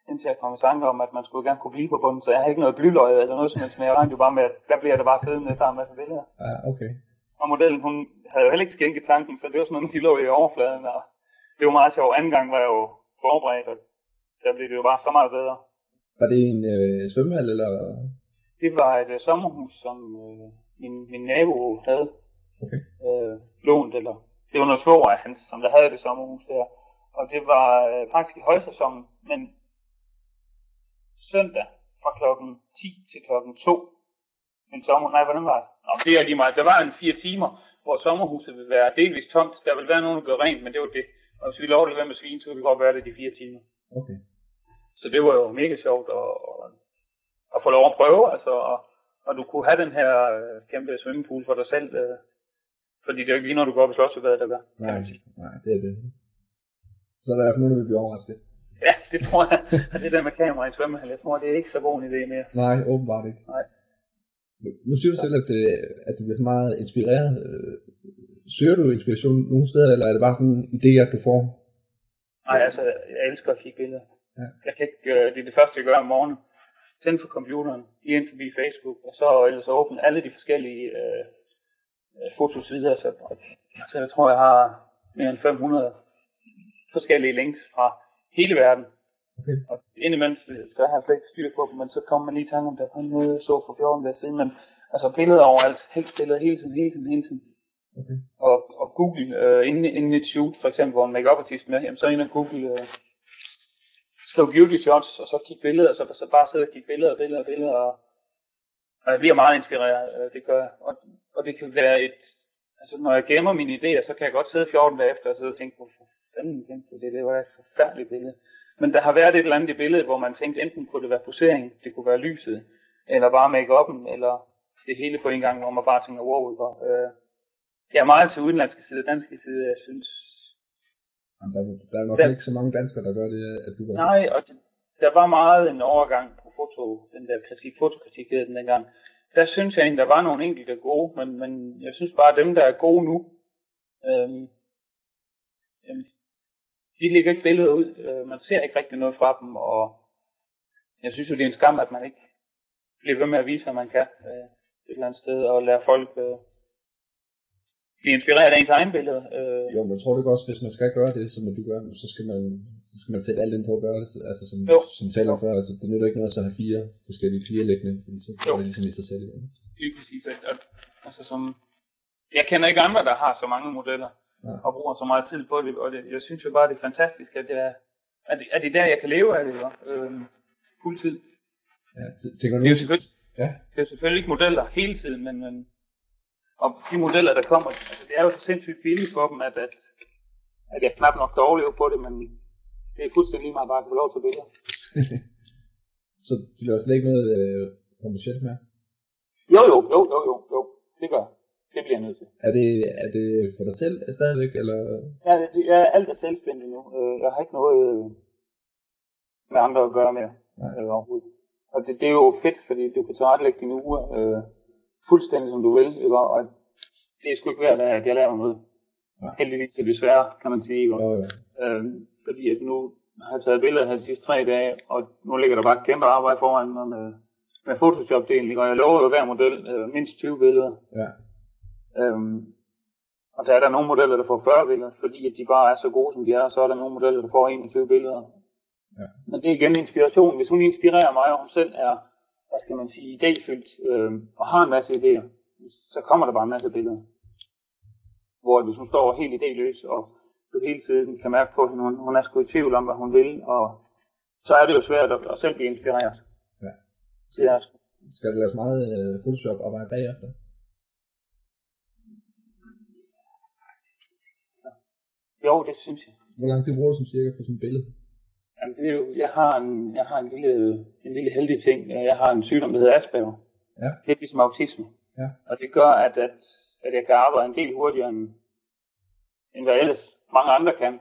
indtil jeg kom i tanke om, at man skulle gerne kunne blive på bunden, så jeg har ikke noget blyløg eller noget som helst, men jeg regnede jo bare med, at der bliver det bare siddende sammen med billeder. Ja, okay. Og modellen, hun havde jo heller ikke skænket tanken, så det var sådan noget, de lå i overfladen, og det var meget sjovt. Anden gang var jeg jo forberedt, og der blev det jo bare så meget bedre. Var det en øh, svømmehal, eller? Det var et øh, sommerhus, som øh, min, min nabo havde okay. øh, lånt, eller det var noget svoger af hans, som der havde det sommerhus der. Og det var øh, faktisk i højsæsonen, men søndag fra klokken 10 til klokken 2. En sommer, nej, hvordan var det? Nå, det er lige meget. Der var en fire timer, hvor sommerhuset vil være delvist tomt. Der vil være nogen, der gør rent, men det var det. Og hvis vi lov at være med svin, så ville vi godt være det de fire timer. Okay. Så det var jo mega sjovt at, at, få lov at prøve, altså, og, og du kunne have den her øh, kæmpe swimmingpool for dig selv, øh, fordi det er jo ikke lige, når du går op i slottsbadet, der gør. Nej, nej, det er det. Så er der i hvert fald nogen, der vil blive overrasket. Ja, det tror jeg. Og [laughs] det der med kamera i svømmehal, jeg tror, det er ikke så god en idé mere. Nej, åbenbart ikke. Nej. Nu siger du selv, at, øh, at du bliver så meget inspireret. Øh, søger du inspiration nogle steder, eller er det bare sådan idéer, du får? Nej, altså, jeg elsker at kigge billeder. Ja. Jeg kan ikke, øh, det er det første, jeg gør om morgenen. Tænd for computeren, lige ind forbi Facebook, og så ellers åbne alle de forskellige øh, fotosider. Så, så jeg tror, jeg har mere end 500 forskellige links fra hele verden. Okay. Og indimellem, så har jeg slet ikke styr på dem, men så kommer man lige i tanke om, der var noget, jeg så for 14 dage siden, men altså billeder overalt, helst billeder hele tiden, hele tiden, hele tiden. Okay. Og, og Google, øh, inden, inden et shoot, for eksempel, hvor en make artist med, jamen, så ind og Google, øh, skriv beauty shots, og så kigge billeder, og så, så bare sidde og kigge billeder, billeder, billeder, og, og jeg bliver meget inspireret, øh, det gør jeg. Og, og det kan være et, altså når jeg gemmer mine idéer, så kan jeg godt sidde 14 dage efter og sidde og tænke, hvorfor fanden kendte det, det var et forfærdeligt billede. Men der har været et eller andet i billedet, hvor man tænkte, enten kunne det være posering, det kunne være lyset, eller bare make-up'en, eller det hele på en gang, hvor man bare tænker, wow, hvor, øh, jeg er meget til udenlandske side, danske side, jeg synes. Der, der er nok der, ikke så mange danskere, der gør det, at du gør Nej, og det, der var meget en overgang på foto, den der kritik, fotokritik den dengang. Der synes jeg egentlig, der var nogle enkelte gode, men, men jeg synes bare, at dem, der er gode nu, øhm, jamen, de lægger ikke billedet ud. Øh, man ser ikke rigtig noget fra dem, og jeg synes jo, det er en skam, at man ikke bliver ved med at vise, hvad man kan øh, et eller andet sted, og lære folk øh, blive inspireret af ens egen billede. Øh. Jo, men jeg tror ikke også, hvis man skal gøre det, som du gør, så skal man, så skal man sætte alt ind på at gøre det, altså som, jo. som taler om før, altså det nytter ikke noget at have fire forskellige piger liggende, fordi så er det ligesom i sig selv igen. Lige præcis, at, altså som, jeg kender ikke andre, der har så mange modeller, Ja. og bruger så meget tid på det, og det, jeg synes jo bare, det er fantastisk, at det er, at det, at det er der, jeg kan leve af det, jo, øh, fuldtid. Ja, tænker du Det er jo selvfølgelig, Ja. det er selvfølgelig ikke modeller hele tiden, men, men og de modeller, der kommer, altså, det er jo så sindssygt billigt for dem, at, at, at jeg knap nok kan overleve på det, men det er fuldstændig lige meget bare at få lov til billeder. [laughs] Så du laver slet ikke noget øh, budget med? Jo, jo, jo, jo, jo, jo, det gør jeg. Det bliver jeg nødt til. Er det, er det for dig selv stadigvæk, eller? Ja, det, jeg er alt er selvstændig nu. Øh, Jeg har ikke noget øh, med andre at gøre mere Nej. øh, overhovedet. Og det, det er jo fedt, fordi du kan tilrettelægge dine uger øh, fuldstændig som du vil, ikke? og det er sgu ikke værd, at jeg laver noget. Ja. Heldigvis er det svære, kan man sige. Ikke? Jo. Øh, fordi at nu har jeg taget billeder her de sidste tre dage, og nu ligger der bare kæmpe arbejde foran mig med, med Photoshop-delen, og jeg lover jo hver model øh, mindst 20 billeder. Ja. Øhm, og der er der nogle modeller, der får 40 billeder, fordi at de bare er så gode, som de er, og så er der nogle modeller, der får 21 billeder. Ja. Men det er igen inspiration. Hvis hun inspirerer mig, og hun selv er, hvad skal man sige, idéfyldt, øh, og har en masse idéer, så kommer der bare en masse billeder. Hvor hvis hun står helt idéløs, og du hele tiden kan mærke på hende, hun, hun er sgu i tvivl om, hvad hun vil, og så er det jo svært at, at selv blive inspireret. Ja. Det er, Skal der laves meget øh, Photoshop-arbejde bagefter? Jo, det synes jeg. Hvor lang tid bruger du som cirka på sådan et billede? Jamen, det er jo, jeg har, en, jeg har en, lille, en lille heldig ting. Jeg har en sygdom, der hedder Asperger. Ja. Lidt ligesom autisme. Ja. Og det gør, at, at, at jeg kan arbejde en del hurtigere, end, end hvad ellers mange andre kan.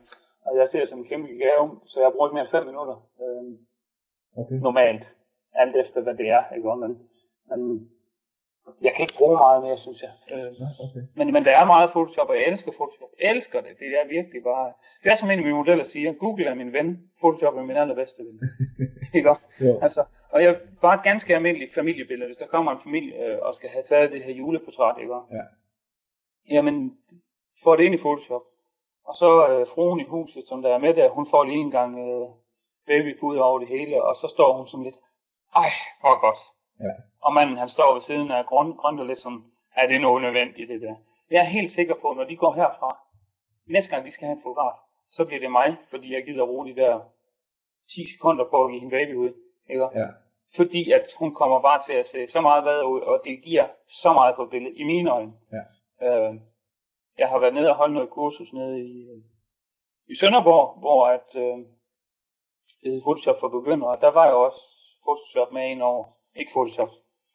Og jeg ser det som en kæmpe gave, så jeg bruger ikke mere end 5 minutter øh, Okay. normalt. Alt efter, hvad det er. Ikke? Men, men jeg kan ikke bruge meget mere, synes jeg. Øh, okay. men, men der er meget Photoshop, og jeg elsker Photoshop. Jeg elsker det. Det er virkelig bare... Det er som en af mine modeller siger. Google er min ven. Photoshop er min allerbedste ven. [laughs] Ikke. Altså, og jeg bare et ganske almindeligt familiebillede, hvis der kommer en familie øh, og skal have taget det her juleportræt, ikke? Ja. Jamen, får det ind i Photoshop. Og så øh, fruen i huset, som der er med der, hun får lige en gang øh, babypude over det hele, og så står hun sådan lidt, ej, hvor godt. Ja. Og manden, han står ved siden af grøn, grønt lidt sådan, er det noget nødvendigt det der? Jeg er helt sikker på, når de går herfra, næste gang de skal have en fotograf, så bliver det mig, fordi jeg gider bruge de der 10 sekunder på at give hende babyhud. Ikke? Ja. Fordi at hun kommer bare til at se så meget hvad ud, og det giver så meget på billedet, i mine øjne. Ja. Øh, jeg har været nede og holdt noget kursus nede i, i Sønderborg, hvor at, øh, det hed Photoshop for begyndere, og der var jo også Photoshop med ind over, ikke Photoshop,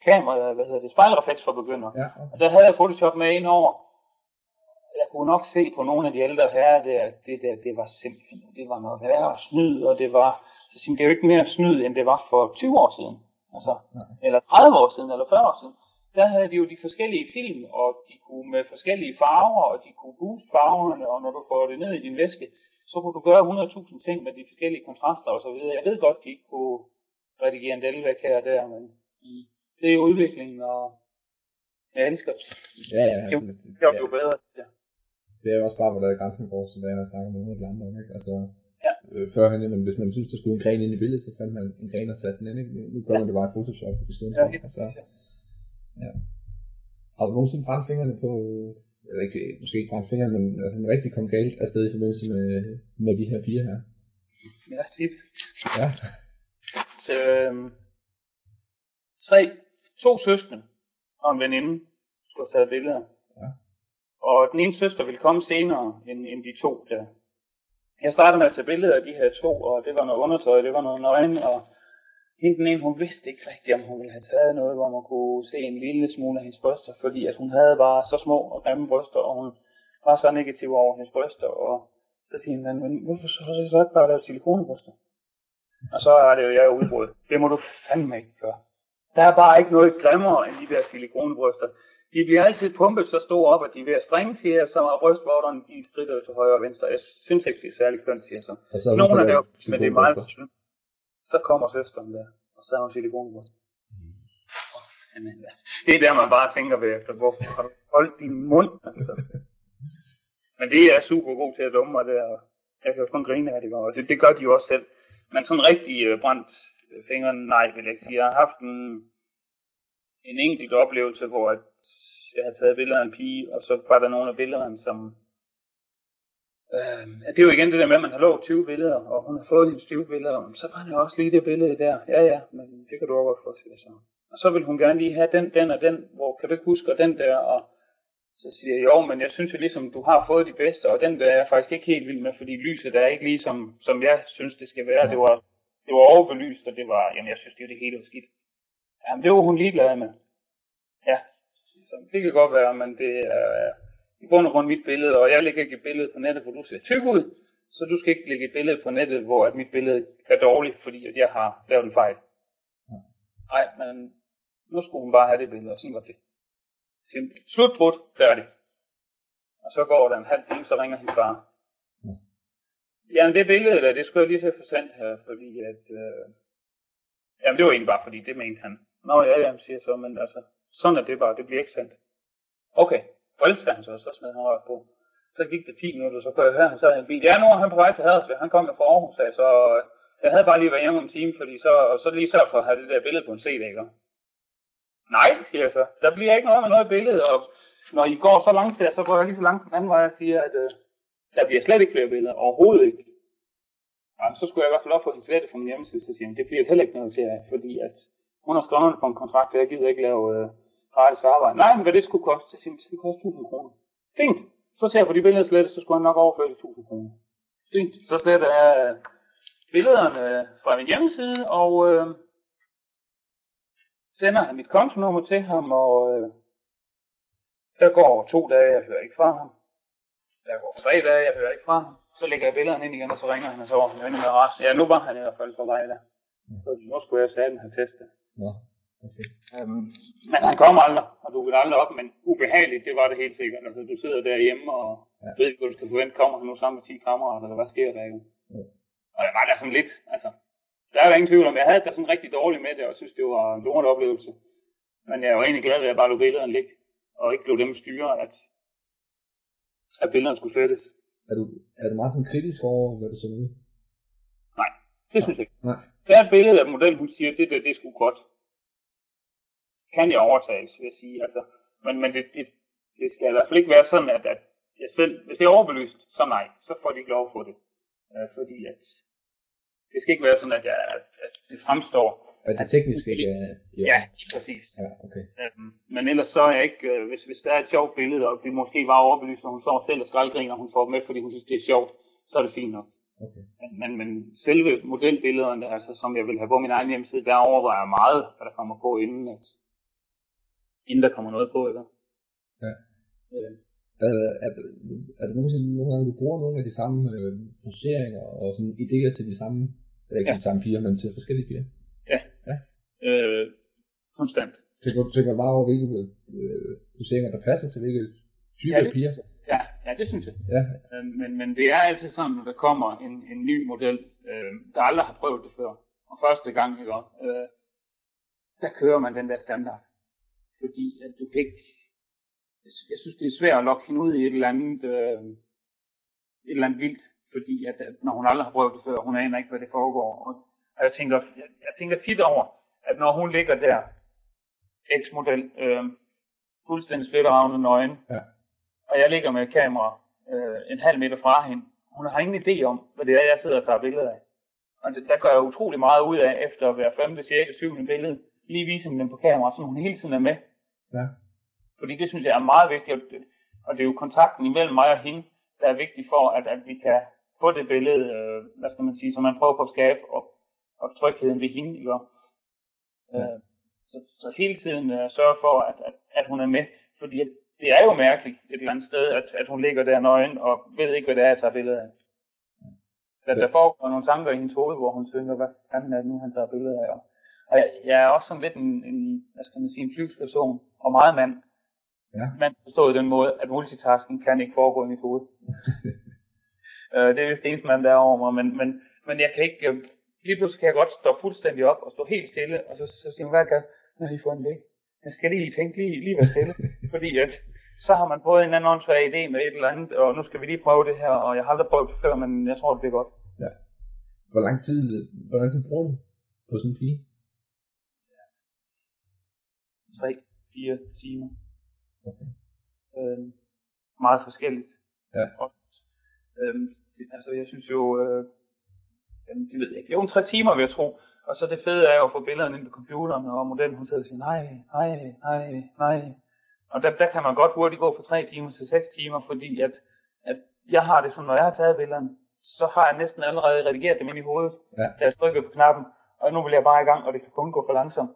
kamera, hvad hedder det, spejlrefleks for begyndere. Ja, okay. Og der havde jeg Photoshop med ind over. Jeg kunne nok se på nogle af de ældre herrer der, det der, det var simpelthen, det var noget værre snyd, og det var, så siger, det er jo ikke mere snyd, end det var for 20 år siden. Altså, Nej. eller 30 år siden, eller 40 år siden. Der havde de jo de forskellige film, og de kunne med forskellige farver, og de kunne booste farverne, og når du får det ned i din væske, så kunne du gøre 100.000 ting med de forskellige kontraster og så videre. Jeg ved godt, de ikke kunne redigere en del væk her og der, men mm, det er jo udviklingen, og jeg elsker det. Ja, ja, Jo, altså, det, Det er jo bedre. Ja. det er jo også bare, hvor der er grænsen går, som det er, jeg snakker med nogle af de andre. Ikke? Altså, Ja. øh, førhen, hvis man synes, der skulle en gren ind i billedet, så fandt man en gren og satte den ind. Ikke? Nu- gør man det bare i Photoshop i stedet Ja, for. Altså, ja. har du nogensinde brændt fingrene på, eller ikke, måske ikke brændt fingrene, men altså en rigtig kom galt afsted i forbindelse med, med de her piger her? Ja, tit. Ja, Øhm, tre, to søskende og en veninde skulle have taget billeder. Ja. Og den ene søster ville komme senere end, end de to der. Jeg startede med at tage billeder af de her to, og det var noget undertøj, det var noget nøgen, og hende den ene, hun vidste ikke rigtigt, om hun ville have taget noget, hvor man kunne se en lille smule af hendes bryster, fordi at hun havde bare så små og grimme bryster, og hun var så negativ over hendes bryster, og så siger hun, men hvorfor så, så, så ikke bare lave silikonebryster? Og så er det jo, jeg er udbrud. Det må du fandme ikke gøre. Der er bare ikke noget grimmere end de der silikonebryster. De bliver altid pumpet så store op, at de er ved at springe, siger jeg, så er brystvorterne, de strider til højre og venstre. Jeg synes ikke, det er særlig kønt, siger jeg så. og så har hun Nogle der, lavet men det er meget synd. Så kommer søsteren der, og så har hun silikonbryst. Jamen, det er der, man bare tænker bagefter, hvorfor har du holdt din mund? Altså. Men det er super god til at dumme mig der, og jeg kan jo kun grine af det, og det, det gør de jo også selv. Men sådan rigtig øh, brændt øh, fingeren, nej, vil jeg ikke sige. Jeg har haft en, en enkelt oplevelse, hvor at jeg havde taget billeder af en pige, og så var der nogle af billederne, som... Øh, det er jo igen det der med, at man har lovet 20 billeder, og hun har fået hendes 20 billeder, så var det også lige det billede der. Ja, ja, men det kan du også godt få, siger så. Og så vil hun gerne lige have den, den og den, hvor kan du ikke huske, og den der, og så siger jeg, jo, men jeg synes jo ligesom, du har fået de bedste, og den der er jeg faktisk ikke helt vild med, fordi lyset er ikke lige som, som jeg synes, det skal være. Ja. Det var, det var overbelyst, og det var, jamen jeg synes, det er det hele var skidt. Jamen det var hun ligeglad med. Ja, så det kan godt være, men det er i bund og grund mit billede, og jeg lægger ikke et billede på nettet, hvor du ser tyk ud, så du skal ikke lægge et billede på nettet, hvor at mit billede er dårligt, fordi at jeg har lavet en fejl. Nej, men nu skulle hun bare have det billede, og sådan var det. Simpelt. Slut, færdig. Og så går der en halv time, så ringer hendes far. Jamen det billede der, det skulle jeg lige til at få sendt her, fordi at... Øh... Jamen det var egentlig bare fordi, det mente han. Nå ja, ja, siger så, men altså, sådan er det bare, det bliver ikke sendt. Okay, sagde han så, så smed han rørt på. Så gik det 10 minutter, så kunne jeg høre, han sad i en bil. Ja, nu er han på vej til Haderslev. Han kom jo fra Aarhus, så øh, jeg havde bare lige været hjemme om en time, fordi så, og så lige så for at have det der billede på en CD, ikke? Nej, siger jeg så. Der bliver ikke noget med noget billede, og når I går så langt der, så går jeg lige så langt den anden vej og siger, at øh, der bliver slet ikke flere billeder. Overhovedet ikke. Jamen, så skulle jeg i hvert fald op få hendes slette fra min hjemmeside, så siger han, det bliver heller ikke noget til jer, fordi at hun har skrevet på en kontrakt, og jeg gider ikke lave øh, gratis arbejde. Nej, men hvad det skulle koste? Så siger det skulle koste 1000 kroner. Fint. Så ser jeg på de billeder slettet, så skulle han nok overføre de 1000 kroner. Fint. Så sletter jeg øh, billederne øh, fra min hjemmeside, og øh, sender han mit kontonummer til ham, og øh, der går to dage, jeg hører ikke fra ham. Der går tre dage, jeg hører ikke fra ham. Så lægger jeg billederne ind igen, og så ringer han, og så var han med resten. Ja, nu var han i hvert fald på vej der. Så nu skulle jeg sige, have testet. Ja. Okay. Øhm, men han kommer aldrig, og du vil aldrig op, men ubehageligt, det var det helt sikkert. Altså, du sidder derhjemme og ja. ved ikke, hvad du skal forvente. Kommer han nu sammen med 10 kammerater, eller hvad sker der? Ja. Og jeg var der sådan lidt, altså, der er der ingen tvivl om, jeg havde det sådan rigtig dårligt med det, og synes, det var en dårlig oplevelse. Men jeg er jo egentlig glad ved, at jeg bare lå billederne ligge, og ikke blev dem styre, at, at billederne skulle fættes. Er du, er du meget sådan kritisk over, hvad du så ud? Nej, det synes jeg ikke. Nej. Der er et billede af modellen, hun siger, det der, det er sgu godt. Kan jeg overtages, vil jeg sige. Altså, men men det, det, det skal i hvert fald ikke være sådan, at, at jeg selv, hvis det er overbelyst, så nej, så får de ikke lov at få det. Øh, fordi at det skal ikke være sådan, at, jeg, at det fremstår. Og det tekniske ikke er... Ja, ja præcis. Ja, okay. Øhm, men ellers så er jeg ikke, øh, hvis, hvis der er et sjovt billede, og det måske var overbelyst, og hun står selv og skraldgriner, og hun får med, fordi hun synes, det er sjovt, så er det fint nok. Okay. Men, men selve modelbillederne, altså, som jeg vil have på min egen hjemmeside, der overvejer jeg meget, hvad der kommer på, inden, at, inden der kommer noget på, eller? Ja. Øh. Er, er, er der nogensinde nogle gange, du bruger nogle af de samme øh, poseringer og sådan idéer til de samme, eller ikke ja. de samme piger, men til forskellige piger? Ja. ja. Øh, konstant. Så du tænker bare over, hvilke øh, poseringer, der passer til hvilke typer ja, piger? Ja, ja, det synes jeg. Ja. Øh, men, men det er altid sådan, når der kommer en, en ny model, øh, der aldrig har prøvet det før, og første gang, ikke, øh, der kører man den der standard. Fordi at du kan ikke, jeg synes, det er svært at lokke hende ud i et eller andet, øh, et eller andet vildt, fordi at, at, når hun aldrig har prøvet det før, hun aner ikke, hvad det foregår. Og, og jeg, tænker, jeg, jeg tænker tit over, at når hun ligger der, X-model, øh, fuldstændig splitteravne nøgen, ja. og jeg ligger med kamera øh, en halv meter fra hende, hun har ingen idé om, hvad det er, jeg sidder og tager billeder af. Og det, der gør jeg utrolig meget ud af, efter at være 5., 6., 7. billede, lige vise dem på kamera, så hun hele tiden er med. Ja. Fordi det synes jeg er meget vigtigt, og det er jo kontakten imellem mig og hende, der er vigtig for, at, at vi kan få det billede, øh, hvad skal man sige, som man prøver på at skabe, og, og trygheden ved hende, ikke? Ja. Øh, så, så hele tiden øh, sørge for, at, at, at hun er med, fordi det er jo mærkeligt et eller andet sted, at, at hun ligger der nøgen, og ved ikke, hvad det er, jeg tager billeder af. Der, der foregår nogle tanker i hendes hoved, hvor hun tænker, hvad fanden er det nu, han tager billeder af. Og jeg, jeg er også sådan lidt en, en hvad skal man sige, en flyvsperson, og meget mand. Ja. Man forstår den måde, at multitasking kan ikke foregå i mit hoved. [laughs] øh, det er vist det eneste mand, der er over mig, men, men, men jeg kan ikke, øh, lige pludselig kan jeg godt stå fuldstændig op og stå helt stille, og så, så siger man, hvad kan jeg lige få en idé? Jeg skal lige tænke, lige, lige være stille, [laughs] fordi at, så har man fået en anden åndssvag idé med et eller andet, og nu skal vi lige prøve det her, og jeg har aldrig prøvet det før, men jeg tror, det bliver godt. Ja. Hvor lang tid, hvor lang tid bruger du på sådan en pige? tre, fire timer. Okay. Øhm, meget forskelligt. Ja. Og, øhm, det, altså jeg synes jo, øh, jamen, det ved jeg ikke, jo en tre timer vil jeg tro. Og så det fede er jo at få billederne ind på computeren, og modellen hun sidder og siger, nej, nej, nej, nej. Og der, der kan man godt hurtigt gå fra 3 timer til 6 timer, fordi at, at jeg har det sådan, når jeg har taget billederne, så har jeg næsten allerede redigeret dem ind i hovedet, ja. da jeg trykker på knappen, og nu vil jeg bare i gang, og det kan kun gå for langsomt.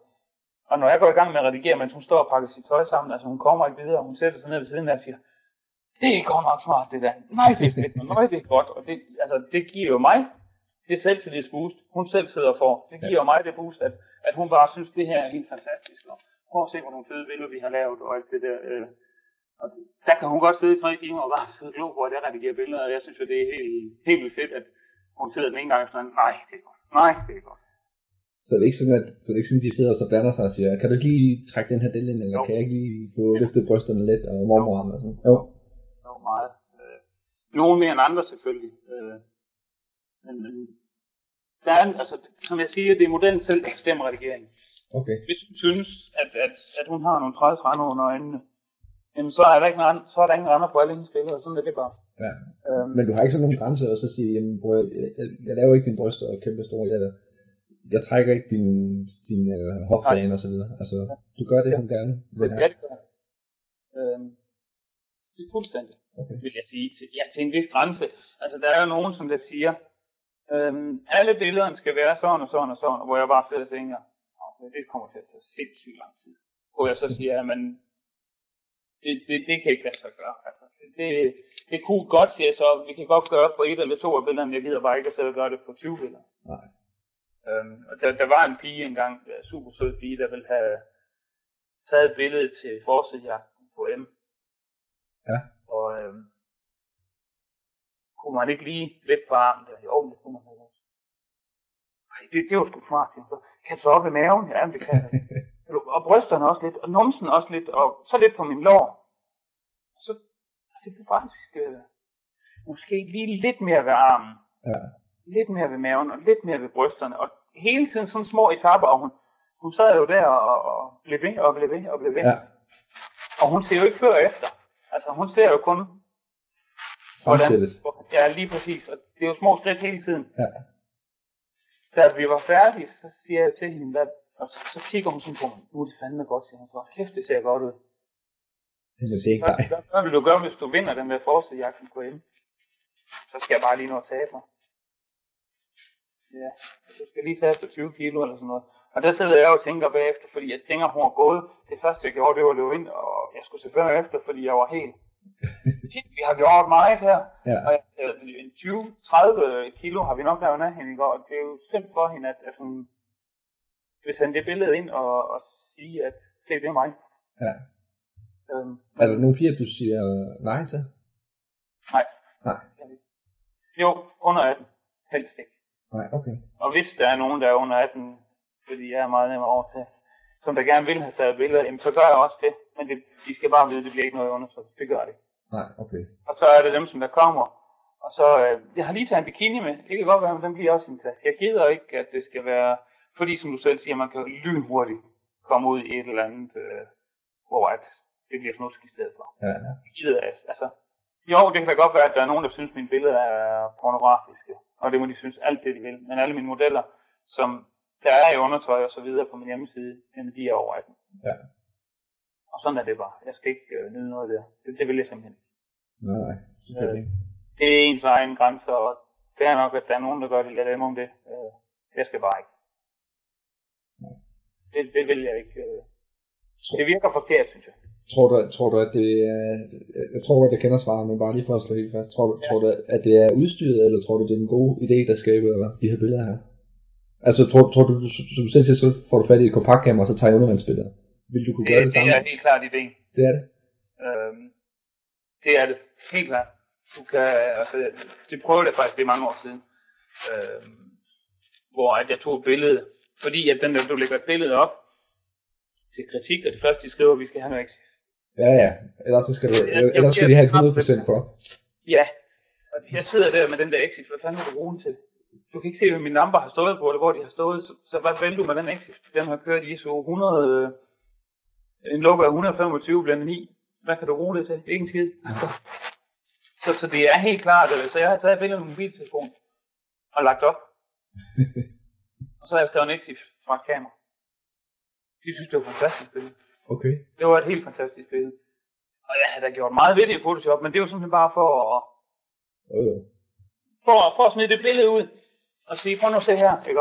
Og når jeg går i gang med at redigere, mens hun står og pakker sit tøj sammen, altså hun kommer ikke videre, hun sætter sig ned ved siden af og siger, det er godt nok smart det der. Nej, det er fedt, nej, det er godt. Og det, altså, det giver jo mig det selvtillidsboost, hun selv sidder for, det giver ja. mig det boost, at, at hun bare synes, det her er helt fantastisk. Og prøv at se, hvor nogle fede billeder vi har lavet, og alt det der. Øh, og der kan hun godt sidde i tre timer og bare sidde og glo på, at jeg redigerer billeder, og jeg synes jo, det er helt, helt vildt fedt, at hun sidder den ene gang og sådan, nej, det er godt, nej, det er godt. Så det er ikke sådan, at så det er ikke sådan, de sidder og så blander sig og siger, kan du ikke lige trække den her del ind, eller jo. kan jeg ikke lige få ja. løftet brysterne lidt, og mormor og sådan? Jo. Jo, meget. Øh, nogen mere end andre selvfølgelig. Øh, men, men der er, altså, som jeg siger, det er modellen selv, der bestemmer regeringen. Okay. Hvis hun synes, at, at, at hun har nogle træs render under øjnene, jamen så er der ikke nogen, så er der ingen andre på alle hendes billeder, sådan er det bare. Ja. Øhm, men du har ikke sådan nogen grænser og så sige, jamen, bror, jeg, jeg, jeg, laver ikke din bryster og kæmpe store, jeg, jeg trækker ikke din, din øh, hofte og så videre. Altså, du gør det, hun gerne vil have. Ja, det gør øhm, det er fuldstændig, okay. vil jeg sige, til, ja, til en vis grænse. Altså, der er jo nogen, som der siger, øhm, alle billederne skal være sådan og sådan og sådan, hvor jeg bare sidder og tænker, okay, det kommer til at tage sindssygt lang tid. Hvor jeg så siger, at det, det, det kan ikke lade sig gøre. Altså, det, det kunne godt, siger jeg så, vi kan godt gøre på et eller to af billederne, jeg gider bare ikke at sidde og gøre det på 20 billeder. Nej. Øhm, og der, der var en pige engang, en super sød pige, der ville have taget et billede til forsidjagten på M. Ja. Og øhm, kunne man ikke lige lidt på armen der? Jo, det kunne man også. Det, det var sgu smart, siger så. Kan så op i maven? Ja, det kan jeg. [laughs] og brysterne også lidt, og numsen også lidt, og så lidt på min lår. Så det blev faktisk øh, måske lige lidt mere ved armen. Ja. Lidt mere ved maven, og lidt mere ved brysterne. Og hele tiden sådan små etapper, og hun, hun sad jo der og, og blev ved, og blev ved, og blev ved. Ja. Og hun ser jo ikke før og efter. Altså hun ser jo kun Fremskridtet. Ja, lige præcis. Og det er jo små skridt hele tiden. Ja. Da vi var færdige, så siger jeg til hende, hvad, og så, så kigger hun sådan på mig, nu er det fandme godt, siger hun så. Kæft, det ser godt ud. Men det er ikke dig. Hvad, hvad vil du gøre, hvis du vinder den der forsøgjagten på M? Så skal jeg bare lige nå at tabe mig. Ja, du skal lige tage efter 20 kilo eller sådan noget. Og der sidder jeg og tænker bagefter, fordi jeg tænker, hun har gået. Det første jeg gjorde, det var at løbe ind, og jeg skulle selvfølgelig efter, fordi jeg var helt Shit, vi har gjort meget her. Ja. Og jeg, en 20-30 kilo har vi nok lavet af hende i går. Det er jo simpelthen for hende, at, at hun vil sende det billede ind og, og sige, at se, det er mig. Ja. Øhm, Er der nogle piger, du siger nej til? nej. Nej. Jo, under 18. Helst ikke. Nej, okay. Og hvis der er nogen, der er under 18, fordi jeg er meget nemmere over til, som der gerne vil have taget billeder, jamen, så gør jeg også det. Men det, de skal bare vide, at det bliver ikke noget undersøgt. Det gør det. Nej, okay. Og så er det dem, som der kommer. Og så, øh, jeg har lige taget en bikini med. Det kan godt være, men den bliver også en taske. Jeg gider ikke, at det skal være, fordi som du selv siger, man kan lynhurtigt komme ud i et eller andet, øh, hvor at det bliver snusk i stedet for. Ja, ja. Jeg gider altså, jo, det kan da godt være, at der er nogen, der synes, at mine billeder er pornografiske. Og det må de synes alt det, de vil. Men alle mine modeller, som der er i undertøj og så videre på min hjemmeside, jamen de er over 18. Ja. Og sådan er det bare. Jeg skal ikke øh, nyde noget der. Det, det vil jeg simpelthen ikke. Nej, nej, selvfølgelig ikke. Det er ens egen grænser, og det er nok, at der er nogen, der gør det. Lad dem om det. Øh, jeg skal bare ikke. Det, det vil jeg ikke. Øh. Det virker forkert, synes jeg. Tror du, tror du, at det er, jeg tror godt, jeg kender svaret, men bare lige for at slå helt fast, tror du, ja. tror du, at det er udstyret, eller tror du, det er en god idé, der skaber de her billeder her? Altså, tror, tror du, som du selv siger, så får du fat i et kompaktkamera, og så tager undervandsbilleder? Vil du kunne gøre det, det samme? Det er helt klart idéen. Det er det? Øhm, det er det. Helt klart. Du kan, altså, det prøvede jeg faktisk det mange år siden, øhm, hvor at jeg tog et billede, fordi at den du lægger et billede op til kritik, og det første de skriver, at vi skal have noget. Ja, ja. Ellers, så skal, du, jeg, ellers skal de have et 100% for. Ja. Og jeg sidder der med den der exit, hvad fanden er du brugen til? Du kan ikke se, hvad min number har stået på, eller hvor de har stået, så, så hvad vælger du med den exit? Den har kørt i ISO 100, en logo af 125 blandt 9. Hvad kan du bruge det til? Ikke en skid. Altså. Så, så det er helt klart, så jeg har taget billeder med mobiltelefon og lagt op. [laughs] og så har jeg skrevet en exit fra et kamera. De synes, det var fantastisk billede. Okay. Det var et helt fantastisk billede. Og jeg havde da gjort meget ved det i Photoshop, men det var simpelthen bare for at, Øh. for, for at smide det billede ud og sige, prøv nu at se her, ikke?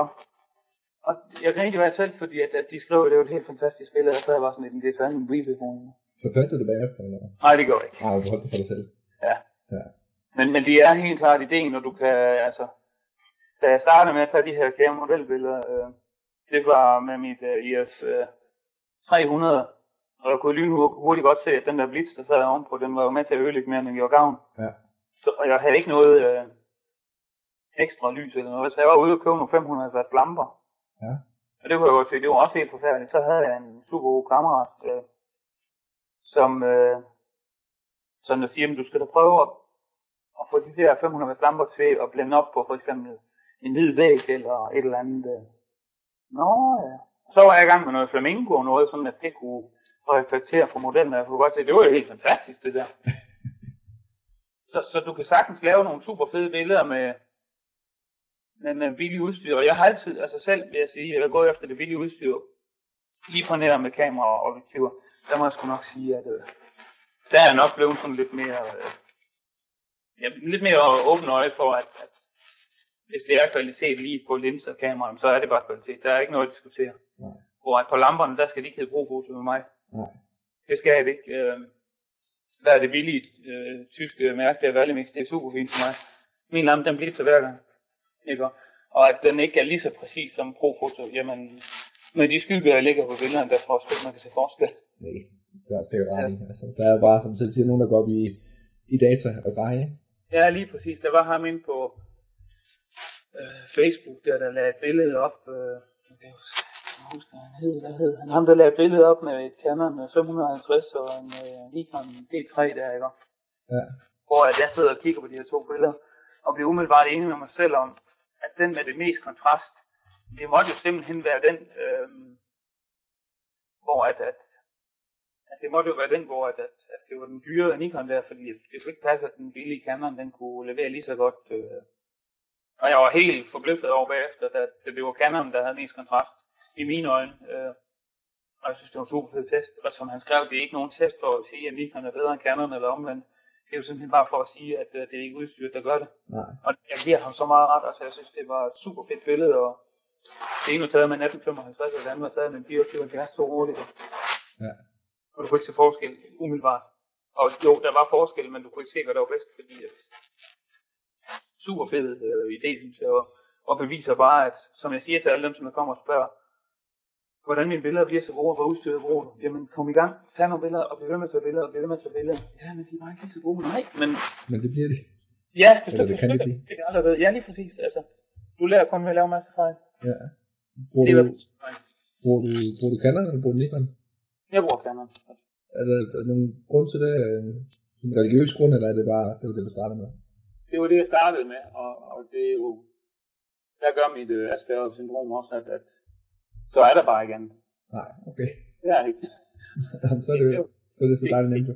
Og jeg kan ikke være selv, fordi at, at de skrev, at det var et helt fantastisk billede, og så jeg var sådan lidt, det er sådan en mobiltelefon. Fortalte du det bagefter, eller? Nej, det jeg ikke. Nej, du holdt det for dig selv. Ja. Ja. Men, men det er helt klart ideen, når du kan, altså, da jeg startede med at tage de her kære modelbilleder, øh, det var med mit øh, IS øh, 300, og jeg kunne lynhurtigt godt se, at den der blitz, der sad ovenpå, den var jo med til at ødelægge mere, end den gjorde gavn. Ja. Så, og jeg havde ikke noget øh, ekstra lys eller noget, så jeg var ude og købe nogle 500 watt lamper. Ja. Og det kunne jeg godt se, det var også helt forfærdeligt. Så havde jeg en super god kammerat, øh, som, øh, som der siger, at du skal da prøve at, at få de der 500 watt lamper til at blende op på for eksempel en hvid væg eller et eller andet. Øh. Nå ja. Så var jeg i gang med noget flamingo og noget, sådan at det kunne reflektere på modellen, og jeg kunne godt se, det var jo helt fantastisk det der. så, så du kan sagtens lave nogle super fede billeder med, med, med billig udstyr, og jeg har altid, altså selv vil jeg sige, jeg går gået efter det billige udstyr, lige på netop med kamera og objektiver, der må jeg sgu nok sige, at øh, der er nok blevet sådan lidt mere, øh, ja, lidt mere åben øje for, at, at hvis det er kvalitet lige på linser og kameraet, så er det bare kvalitet. Der er ikke noget at diskutere. Nej. Hvor at på lamperne, der skal de ikke hedde brugfoto med mig. Nej. Det skal det ikke. Øh, der er det billige øh, tyske mærke, der er Valimix, det er super fint for mig. Min lampe, den bliver til hver gang. Ikke? Og at den ikke er lige så præcis som profoto, jamen med de skygger, der ligger på billederne, der tror jeg man kan se forskel. Nej, det er sikkert ret i. Altså, der er bare, som selv siger, nogen, der går op i, i data og greje. Ja, lige præcis. Der var ham inde på øh, Facebook, der, der lagde et billede op. Øh, jeg kan huske, hvad han hed. Hvad hed han? Ham, der lavede et billede op med et Canon 550 og en øh, Nikon D3 der, ikke? Ja. Hvor jeg sidder og kigger på de her to billeder, og bliver umiddelbart enig med mig selv om, at den med det mest kontrast, det måtte jo simpelthen være den, øh, hvor at, at, at det måtte jo være den, hvor at, at, at det var den dyre Nikon der, fordi det kunne ikke passe, at den billige Canon, den kunne levere lige så godt. Øh. Og jeg var helt forbløffet over bagefter, at det var Canon, der havde mest kontrast i mine øjne. Øh. Og jeg synes, det var en super fed test. Og som han skrev, det er ikke nogen test for at sige, at Nikon er bedre end Canon eller omvendt. Det er jo simpelthen bare for at sige, at øh, det er ikke udstyret, der gør det. Nej. Og jeg giver ham så meget ret, altså jeg synes, det var et super fedt billede, og det ene var taget med 1855, og det andet var taget med 2470 to hurtigt. Ja. Og du kunne ikke se forskel umiddelbart. Og jo, der var forskel, men du kunne ikke se, hvad der var bedst, fordi at super fed øh, idé, synes jeg, og, og beviser bare, at som jeg siger til alle dem, som der kommer og spørger, hvordan mine billeder bliver så gode, og hvor udstyret bruger du? Jamen, kom i gang, tag nogle billeder, og bliv ved med at tage billeder, og bliv ved med at tage billeder. Ja, men de er bare ikke så gode. Nej, men Men det bliver de. ja, hvis Eller du det kan de forsøger, blive. det aldrig ved. Ja, lige præcis. Altså, du lærer kun ved at lave en masse fejl. Ja. Bruger Det er du, bruger du, bruger du Canon, eller bruger du Nikon? Jeg bruger Canon. Er der, er der nogen grund til det? En religiøs grund, eller er det bare, det var det, du startede med? Det var det, jeg startede med, og, og det er jo, der gør mit øh, Asperger-syndrom også, at, at så er der bare igen. Nej, okay. Det er ikke. Jamen, [laughs] så er det, så er det så dejligt nemt. jo.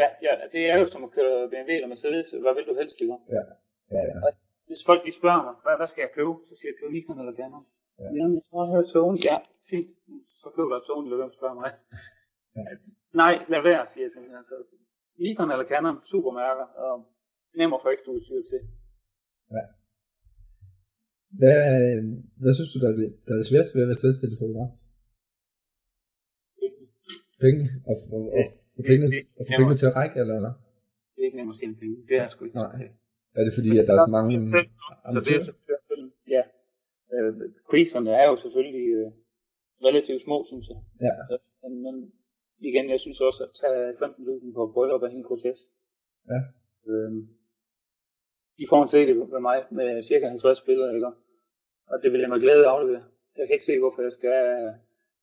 Ja, ja, det er jo som at køre BMW eller Mercedes. Hvad vil du helst, ikke? Ja, ja. Hvis folk de spørger mig, hvad, hvad skal jeg købe? Så siger jeg, køb Nikon eller Canon. Ja. Jamen, jeg jeg hører Sony. Ja, fint. Så køb dig Sony, lad være med at spørge mig. Ja. Nej, lad være, siger jeg simpelthen. Altså, Nikon eller Canon, supermærker, og nem udstyr til. Hvad, hvad synes du, der er, det, der er det sværeste ved at være selvstændig fotograf? Penge? Og få og få pengene, og få pengene til at række, eller? eller? Det er ikke nemt at tjene penge. Det er sgu ikke. Nej. Er det fordi, at der er så mange er amatører? ja. Øh, priserne er jo selvfølgelig øh, relativt små, synes jeg. Ja. Men, men igen, jeg synes også, at tage 15.000 på bryllup er helt grotesk. Ja. Øhm, de får en CD med mig med cirka 50 billeder, ikke? Og det vil jeg med glæde aflevere. Jeg kan ikke se, hvorfor jeg skal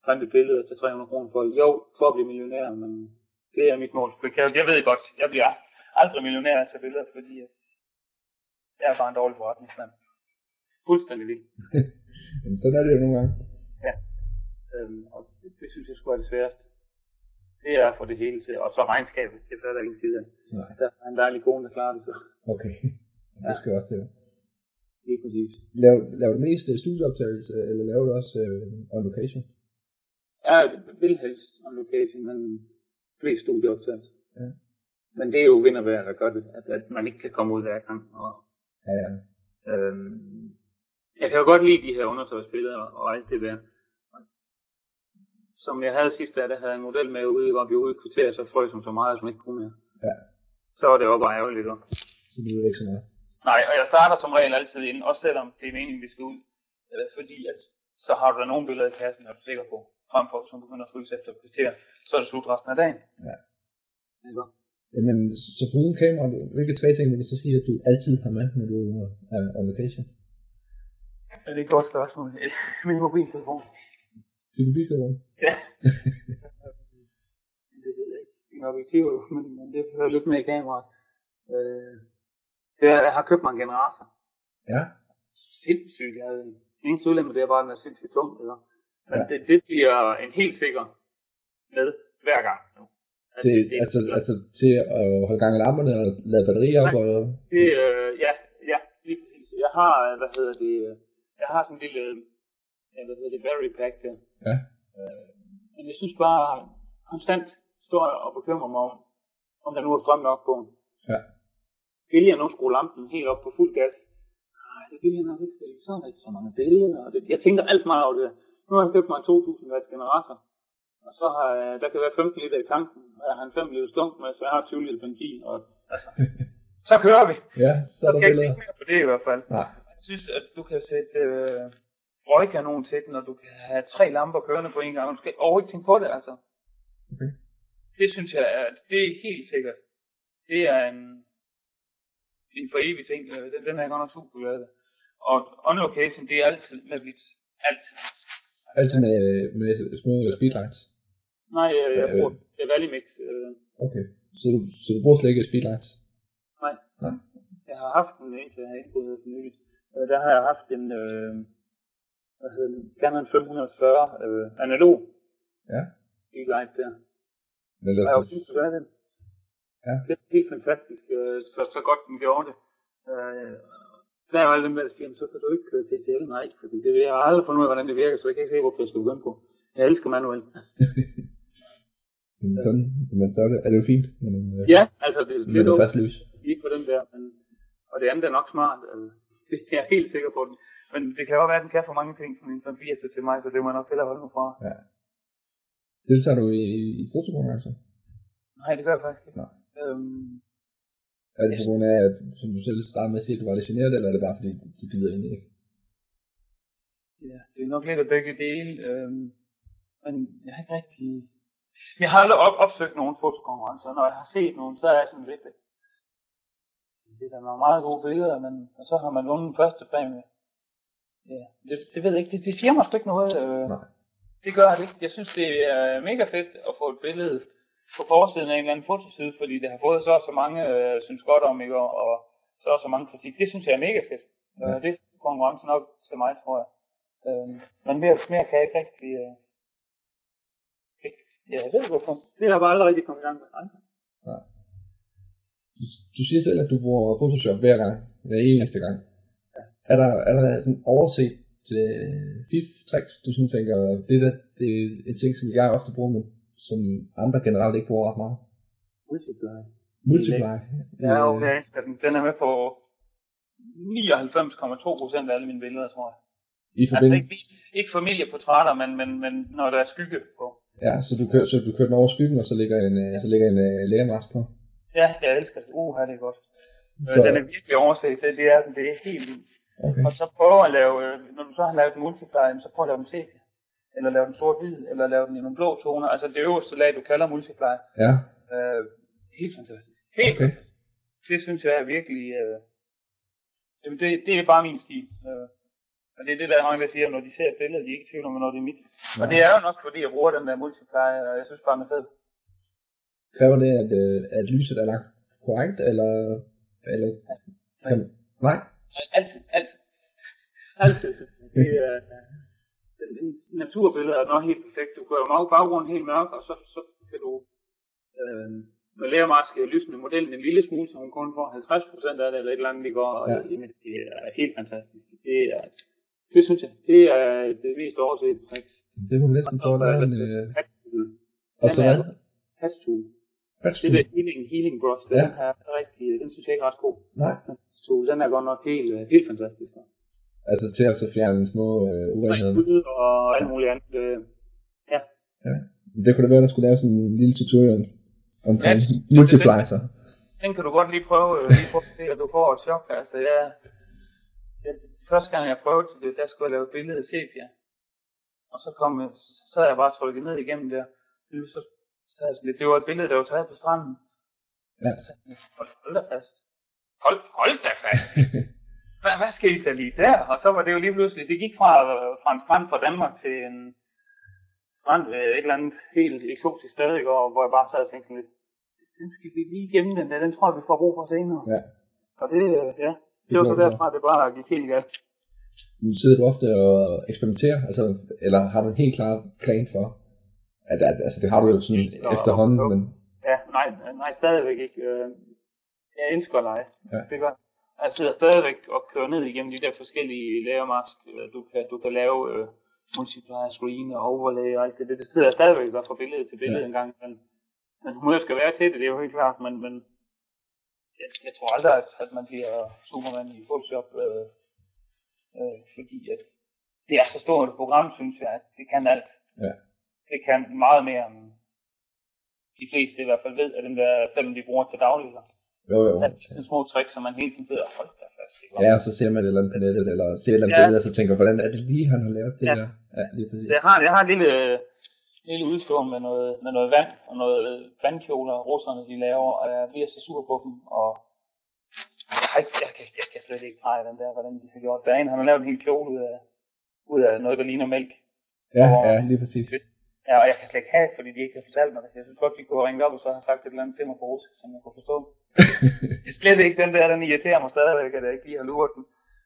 printe et billede til 300 kroner for Jo, for at blive millionær, men det er mit mål. For Jeg, jeg ved godt, jeg bliver aldrig millionær af at tage billeder, fordi at jeg er bare en dårlig forretningsmand. Fuldstændig vildt. [laughs] Jamen, sådan er det jo nogle gange. Øhm, og det, det, synes jeg skulle er det sværeste. Det er få det hele til. Og så regnskabet, det er der ingen side af. Nej. Der er en dejlig kone, der klarer det. Så. Okay. Det skal også til. Lige præcis. Laver, laver du mest øh, studieoptagelse, eller laver du også øh, on location? Jeg vil helst on location, men flest studieoptagelser. Ja. Men det er jo vind og vejr, der gør det, at, at man ikke kan komme ud hver gang. Og, Ja, ja. øhm, jeg kan jo godt lide de her undertøjsbilleder og alt det der. Som jeg havde sidst, da jeg havde en model med ude, hvor vi ude i et kvarter, så frøs hun så meget, at hun ikke kunne mere. Ja. Så var det jo bare ærgerligt. Og, Så det er ikke så meget. Nej, og jeg starter som regel altid ind, også selvom det er meningen, vi skal ud. Øh, fordi at, så har du da nogle billeder i kassen, er du sikker på. Frem for, som begynder at fryse efter kvarter, så er det slut resten af dagen. Ja. Ikke? Jamen, så foruden kamera, hvilke tre ting vil du så sige, at du altid har med, når du er on vacation? Er det et godt spørgsmål? [laughs] Min mobiltelefon. Din mobiltelefon? Ja. [laughs] det ved jeg ikke. En objektiv, men, men det hører lidt med i kameraet. Øh, er, jeg har købt mig en generator. Ja. Sindssygt. Jeg havde, den eneste ulempe, det er bare, at den er sindssygt tung. Eller? Men Ja. det, det bliver en helt sikker med hver gang. nu. Altså, Til, det, altså, altså til at holde gang i lamperne og lade batterier op? Og, Det, øh, ja, ja, lige præcis. Jeg har, øh, hvad hedder det, øh, jeg har sådan en lille, øh, ja, hvad hedder det, battery pack der. Ja. Øh, men jeg synes bare, konstant står jeg og bekymrer mig om, om der nu er strøm nok på. Ja. Vil jeg nu skrue lampen helt op på fuld gas? Nej, det vil jeg nok ikke, fordi så er der ikke så mange billeder. Og det, jeg tænker alt meget over det. Nu har jeg købt mig en 2000 watts generator. Og så har jeg, der kan være 15 liter i tanken, og jeg har en 5 liter stunk med, så jeg har 20 liter benzin. Og, altså, [laughs] så kører vi. ja, så Så er der skal jeg ikke tænke mere på det i hvert fald. Nej. Jeg synes, at du kan sætte øh, røgkanon til den, og du kan have tre lamper kørende på en gang. Du skal overhovedet ikke tænke på det, altså. Okay. Det synes jeg, er, det er helt sikkert. Det er en, en for evig ting. Øh, Den, den er jeg godt nok super glad ved. Og on location, det er altid med blitz. Altid. Altid med, med små speedlights. Nej, jeg, jeg Øh. bruger det er Valimix. Øh, Okay. Så du, så du bruger slet ikke speedlights? nej. Nej. Jeg har haft en, indtil jeg har indgået for nyligt. Øh, der har jeg haft en, øh, hvad hedder den, Canon 540 øh, analog Ja. speedlight der. Men Og lad jeg var os, synes, det er den. Ja. Det er helt fantastisk, øh, så, så godt den gjorde det. Øh, der er jo alle dem, der siger, "Men så kan du ikke køre TCL. Nej, fordi det jeg har aldrig fundet ud af, hvordan det virker, så jeg kan ikke se, hvorfor jeg skal begynde på. Jeg elsker manuel. [laughs] men sådan, men så er det, er det jo fint, man, øh, Ja, altså det, det når er det er fast lys. lige på den der, men, og det andet er nok smart. Øh, [laughs] det er jeg helt sikker på. Den. Men det kan jo være, at den kan for mange ting, sådan en som 80 til mig, så det må jeg nok hellere holde mig fra. Deltager du i, i fotokonkurrencer? Nej, det gør jeg faktisk ikke. Nej. Øhm, Er det på grund af, at, som du selv startede med at sige, at du var lidt generet, eller er det bare fordi, du gider egentlig ikke? Ja, det er nok lidt af begge dele. Øhm, men jeg har ikke rigtig... Jeg har aldrig op- opsøgt nogen fotokonkurrencer. Når jeg har set nogen, så er jeg sådan lidt... Det er da nogle meget gode billeder, men og så har man vundet den første præmie. Ja, det, det ved jeg ikke. Det, det siger mig sgu ikke noget. Øh, Nej. det gør det ikke. Jeg synes, det er mega fedt at få et billede på forsiden af en eller anden fotoside, fordi det har fået så og så mange øh, synes godt om, ikke? Og, og så og så mange kritik. Det synes jeg er mega fedt. Ja. Ja. Det er konkurrence nok til mig, tror jeg. Øhm, men mere, mere kan jeg ikke rigtig... Øh, ikke- ja, jeg ved ikke hvorfor. Det har jeg bare aldrig rigtig kommet i gang med. Nej. Du, du siger selv, at du bruger Photoshop hver gang, hver eneste gang. Er der, er der sådan overset til fif tricks, du sådan tænker, det der, det er et ting, som jeg ofte bruger, men som andre generelt ikke bruger ret meget? Multiply. Multiply. Ja, Øh, okay. jeg elsker den. Den er med på 99,2 procent af alle mine billeder, tror jeg. I Altså forbindelse, ikke, ikke familieportrætter, men, men, men når der er skygge på. ja, så du, kører, så du kører den over skyggen, og så ligger en, øh, så ligger en uh, lægermask på. Ja, jeg elsker det. Uh, det er godt. Så, Så... Den er virkelig overset. Det, det, er, det er helt vildt. okay. Og så prøv at lave, øh, når du så har lavet en multiply, så prøv at lave den sepia. Eller lave den sort-hvid, eller lave den i nogle blå toner. Altså det øverste lag, du kalder multiply. Ja, Øh, helt fantastisk. Helt Okay. fantastisk. Det synes jeg er virkelig... Øh, jamen, det, det er bare min stil. Øh, og det er det, der er mange, der siger, når de ser et billede, de er ikke i tvivl om, hvornår det er mit. Og det er jo nok, fordi jeg bruger den der multiply, og jeg synes bare, den er fed. kræver det, at, øh, at lyset er lagt korrekt, eller, eller kan, nej? Altid, altid. Altid. Det er, den, den naturbillede er nok helt perfekt. Du gør meget baggrunden helt mørk, og så, så kan du øh, med lærermaske lysende modellen en lille smule, så hun kun får 50% af det, eller et eller andet, det går. Ja. Jamen, det er helt fantastisk. Det er, det synes jeg, det er det mest oversete tricks. Det må næsten prøve at lave en... Øh, og så Den er- hvad? Patch-tool. Patch Det der healing, healing brush, den Ja. ja. er rigtig, den synes jeg ikke er ret god. Nej. Patch-tool, den er godt nok helt, øh, helt fantastisk. Altså til at så fjerne små øh, urenheder. Og alt muligt andet. Øh, Det kunne da være, der skulle lave sådan en lille tutorial omkring Ja, multiplier. Den kan du godt lige prøve, øh, lige prøve det, at du får et chok. Altså, jeg, jeg, første gang jeg prøvede det, der skulle jeg lave et billede af sepia. Og så kom jeg, så sad jeg bare trykket ned igennem der. Så, så det var et billede, der var taget på stranden. Ja. Så, hold, hold da fast. Hold, hold da fast. [laughs] hvad, hvad skete der lige der? Og så var det jo lige pludselig, det gik fra, fra en strand fra Danmark til en strand øh, et eller andet helt eksotisk sted, ikke? Og, hvor jeg bare sad og tænkte sådan lidt, den skal vi lige igennem den der, den tror jeg, vi får brug for senere. Ja. Og det, øh, ja, det var så derfra, det bare gik helt galt. Sidder du ofte og eksperimenterer, altså, eller har du en helt klar plan for, at, at altså det har du jo sådan og- efterhånden, og- men Ja, nej, nej, stadigvæk ikke. Øh, Jeg elsker at lege. Ja. Det gør. Jeg sidder stadigvæk og kører ned igennem de der forskellige lagermask. Du kan, du kan lave øh, multiplier, screen og overlay og alt det. Det, det sidder jeg stadigvæk og fra billede til billede Ja. en gang. Men, men humør skal være til det, det er jo helt klart. Men, men jeg, jeg tror aldrig, at, at man bliver Superman i Photoshop. Øh, øh, fordi at det er så stort et program, synes jeg, at det kan alt. Ja. Det kan meget mere, end de fleste i hvert fald ved, at dem der, selvom de bruger til daglig. Jo jo. Der er sådan små tricks, som man hele tiden sidder og holder der fast. Ja, og så ser man et eller andet på nettet, eller ser et eller andet Ja. billede, og så tænker, hvordan er det lige, han har lavet det Ja. der? Ja, lige præcis. Så jeg har, jeg har et lille, lille udstående med noget, med noget vand og noget vandkjoler, russerne de laver, og jeg bliver så sur på dem, og jeg, har ikke, jeg, kan, jeg kan slet ikke pege den der, hvordan de har gjort. Der er en, han har lavet en hel kjole ud af, ud af noget, der ligner mælk. Ja, ja, lige præcis. Ja, og jeg kan slet ikke have, fordi de ikke har fortalt mig det. Jeg synes godt, de kunne have ringet op og så have sagt et eller andet til mig på russisk, som jeg kunne forstå. [laughs] det er slet ikke den der, den irriterer mig stadigvæk, at jeg ikke lige har luret den.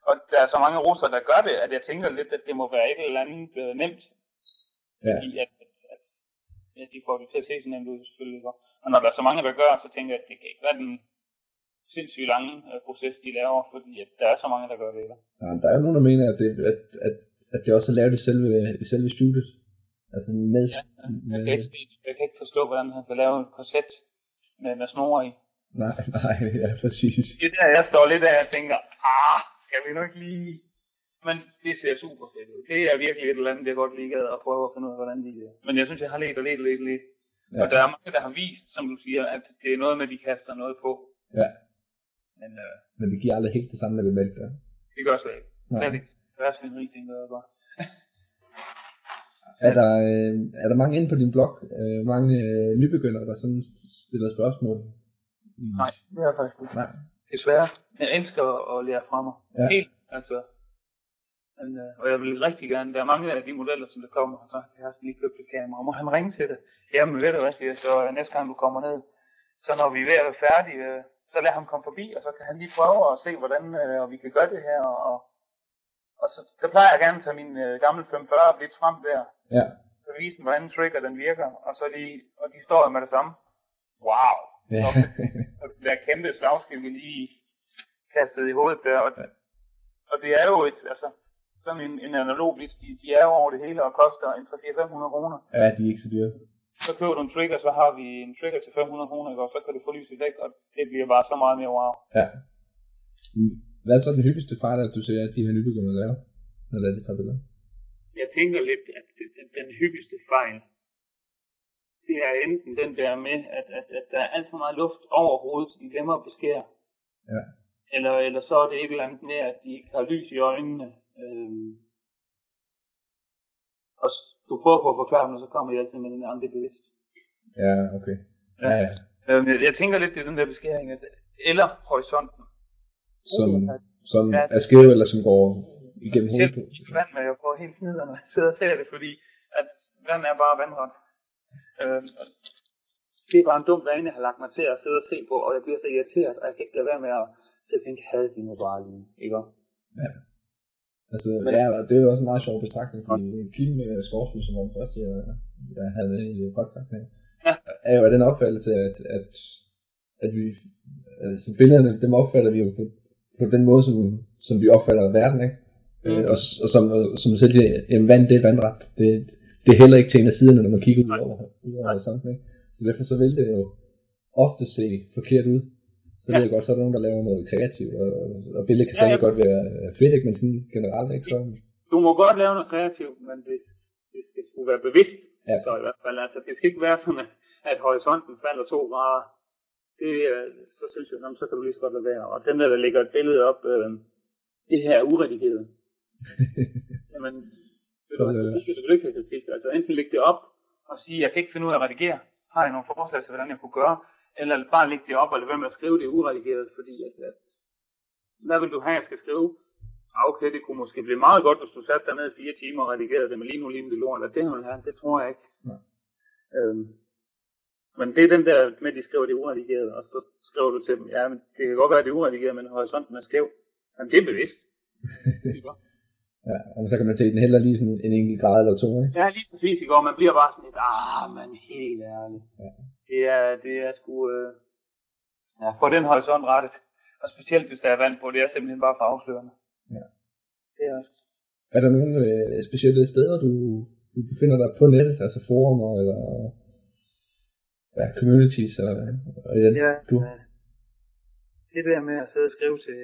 Og der er så mange russere, der gør det, at jeg tænker lidt, at det må være et eller andet øh, nemt. Ja. Fordi at, at, at, at de får det til at se så nemt ud, selvfølgelig. Og når der er så mange, der gør, så tænker jeg, at det kan ikke være den sindssygt lange øh, proces, de laver, fordi at der er så mange, der gør det. Ja, der er jo nogen, der mener, at det, at, at, at det også er lavet i selve, i selve studiet. Altså med, Ja, Jeg kan, ikke, se- jeg kan ikke forstå, hvordan han kan lave en korset med, med snore i. nej, nej, [laughs] ja, præcis. det er der, jeg står lidt af og tænker, ah, skal vi nu ikke lige... Men det ser super fedt ud. Det er virkelig et eller andet, jeg godt lige gad at prøve at finde ud af, hvordan de... Men jeg synes, jeg har let og let og let og let. Ja. Og der er mange, der har vist, som du siger, at det er noget med, at de kaster noget på. Ja. Men øh, Men det giver aldrig helt det samme med det mælk der. det gør slet ikke. Slet ikke. Værtsvineri, tænker jeg bare. Er der, øh, er der mange inde på din blog, øh, mange øh, nybegyndere, der sådan st- stiller spørgsmål? Nej, det er faktisk ikke. Nej. Desværre. Jeg elsker at lære fra mig. Ja. Helt, altså. Men, øh, og jeg vil rigtig gerne, der er mange af de modeller, som der kommer, og så har jeg lige købt et kamera. Må han ringe til det? Jamen ved du hvad, siger så øh, næste gang du kommer ned, så når vi er ved at være færdige, øh, så lad ham komme forbi, og så kan han lige prøve at se, hvordan øh, og vi kan gøre det her. Og, og, og så der plejer jeg gerne at tage min øh, gamle 540 lidt frem der, Ja. og vise dem, hvordan trigger den virker, og så lige, og de står med det samme. Wow! ja. og det der kæmpe slagskilt vi lige kastet i hovedet der. Og, Ja. og det er jo et, altså, sådan en, en analog list, de, de er jo over det hele og koster en 3-4-500 kroner. ja, de er ikke så dyre. Så køber du en trigger, så har vi en trigger til 500 kroner, og så kan du få lyset væk, og det bliver bare så meget mere wow. Ja. Hvad er så den hyppigste fejl, at du ser, at de her nybegyndere laver, når det er, de tager billeder? Jeg tænker lidt, at den, hyppigste fejl, det er enten den der med, at, at, at der er alt for meget luft over hovedet, så de glemmer at beskære. Ja. Eller, eller så er det et eller andet med, at de ikke har lys i øjnene. Øhm, og du prøver på at forklare dem, og så kommer jeg altid med den andre bevidst. Ja, okay. Ja. Ja, ja. Øhm, jeg, jeg tænker lidt, det er den der beskæring, at, eller horisonten. Som, som Ja. er skæve, eller som går igennem hovedet på. vand, når jeg får helt ned, når jeg sidder og ser det, fordi at vand er bare vandret. Og det er bare en dum vane, jeg har lagt mig til at sidde og se på, og jeg bliver så irriteret, og jeg kan ikke lade være med at og tænke, havde de nu bare lige, ikke? Altså, ja, det er jo også en meget sjov betragtning, fordi Kim øh, Skorsby, som var den første, jeg, jeg havde med i podcasten her, Ja. er jo af den opfattelse, at, at, at vi, altså billederne, dem opfatter vi jo på, på den måde, som, som vi opfatter verden, ikke? Mm. Øh, og, og, som, og, som du selv siger, jamen vand, det er vandret. Det, det er heller ikke til en af siderne, når man kigger ud over, ud over samten, ikke? Så derfor så vil det jo ofte se forkert ud. Så Ja. ved jeg godt, så er der nogen, der laver noget kreativt, og, og billedet kan stadig ja. godt være fedt, ikke? men sådan generelt, ikke? Så, Du må godt lave noget kreativt, men det, det, det skulle være bevidst. Ja. Så i hvert fald, altså, det skal ikke være sådan, at, at horisonten falder to grader, det, er- så synes jeg, "Nå, så kan du lige så godt lade være. Og dem der, der lægger et billede op, øh, det her er uredigeret. [laughs] Jamen, Så, det, øh, det du ikke have kritik. Altså enten lægge det op og sige, jeg kan ikke finde ud af at redigere. Har jeg nogle forslag til, hvordan jeg kunne gøre? Eller bare lægge det op og lade være med at skrive det uredigeret, fordi at, at hvad vil du have, jeg skal skrive? Ah, okay, det kunne måske blive meget godt, hvis du satte dig ned i fire timer og redigerede det med lige nu lige med det lort. Eller det, have, det tror jeg ikke. Nej. Øhm, men det er den der med, at de skriver det uredigeret, og så skriver du til dem, ja, men det kan godt være, at det er uredigeret, men horisonten er skæv. Men det er bevidst. [laughs] ja, og så kan man se den heller lige sådan en enkelt grad eller to, ikke? Ja, lige præcis i går. Man bliver bare sådan lidt, ah, men helt ærligt. Ja. Det er, det er sgu, øh, ja, få den horisont rettet. Og specielt hvis der er vand på, det er simpelthen bare for afslørende. Ja. Det er også. Er der nogle øh, specielle steder, du, du befinder dig på nettet, altså forumer eller ja, communities, eller og ja, Ja, du, det der med at sidde og skrive til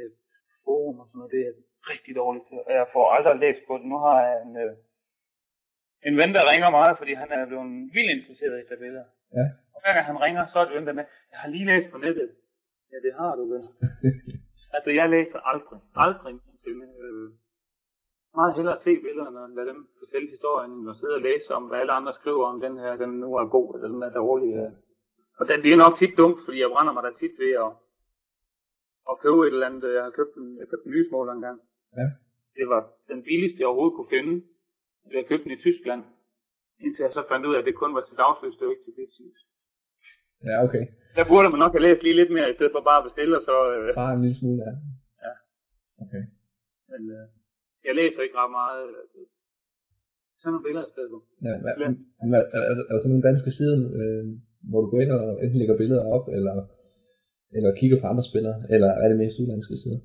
forum og sådan noget, det er rigtig dårligt til. Og jeg får aldrig læst på det. Nu har jeg en, øh, en ven, der ringer meget, fordi han er blevet vildt interesseret i tabeller. Ja. Og hver gang han ringer, så er det der med, jeg har lige læst på nettet. Ja, det har du vel. [laughs] altså, jeg læser aldrig, aldrig. Øh, meget hellere se billederne, og lade dem fortælle historien, end at sidde og læse om, hvad alle andre skriver om den her, den nu er god, eller den er dårlig. øh. Og den, det er nok tit dumt, fordi jeg brænder mig da tit ved at, at købe et eller andet. Jeg har købt en, jeg købte en lysmåler engang. Ja. Det var den billigste, jeg overhovedet kunne finde. Jeg købte den i Tyskland. Indtil jeg så fandt ud af, at det kun var til dagslys, det var ikke til bitslys. ja, okay. Der burde man nok have læst lige lidt mere, i stedet for bare at bestille, og så... Øh, Bare en lille smule, ja. Ja. Okay. men øh, jeg læser ikke ret meget. Sådan nogle billeder i stedet. Ja, hvad, er, er, er der sådan nogle danske sider, øh, hvor du går ind og enten lægger billeder op, eller, eller kigger på andre spillere, eller er det mest udlandske sider?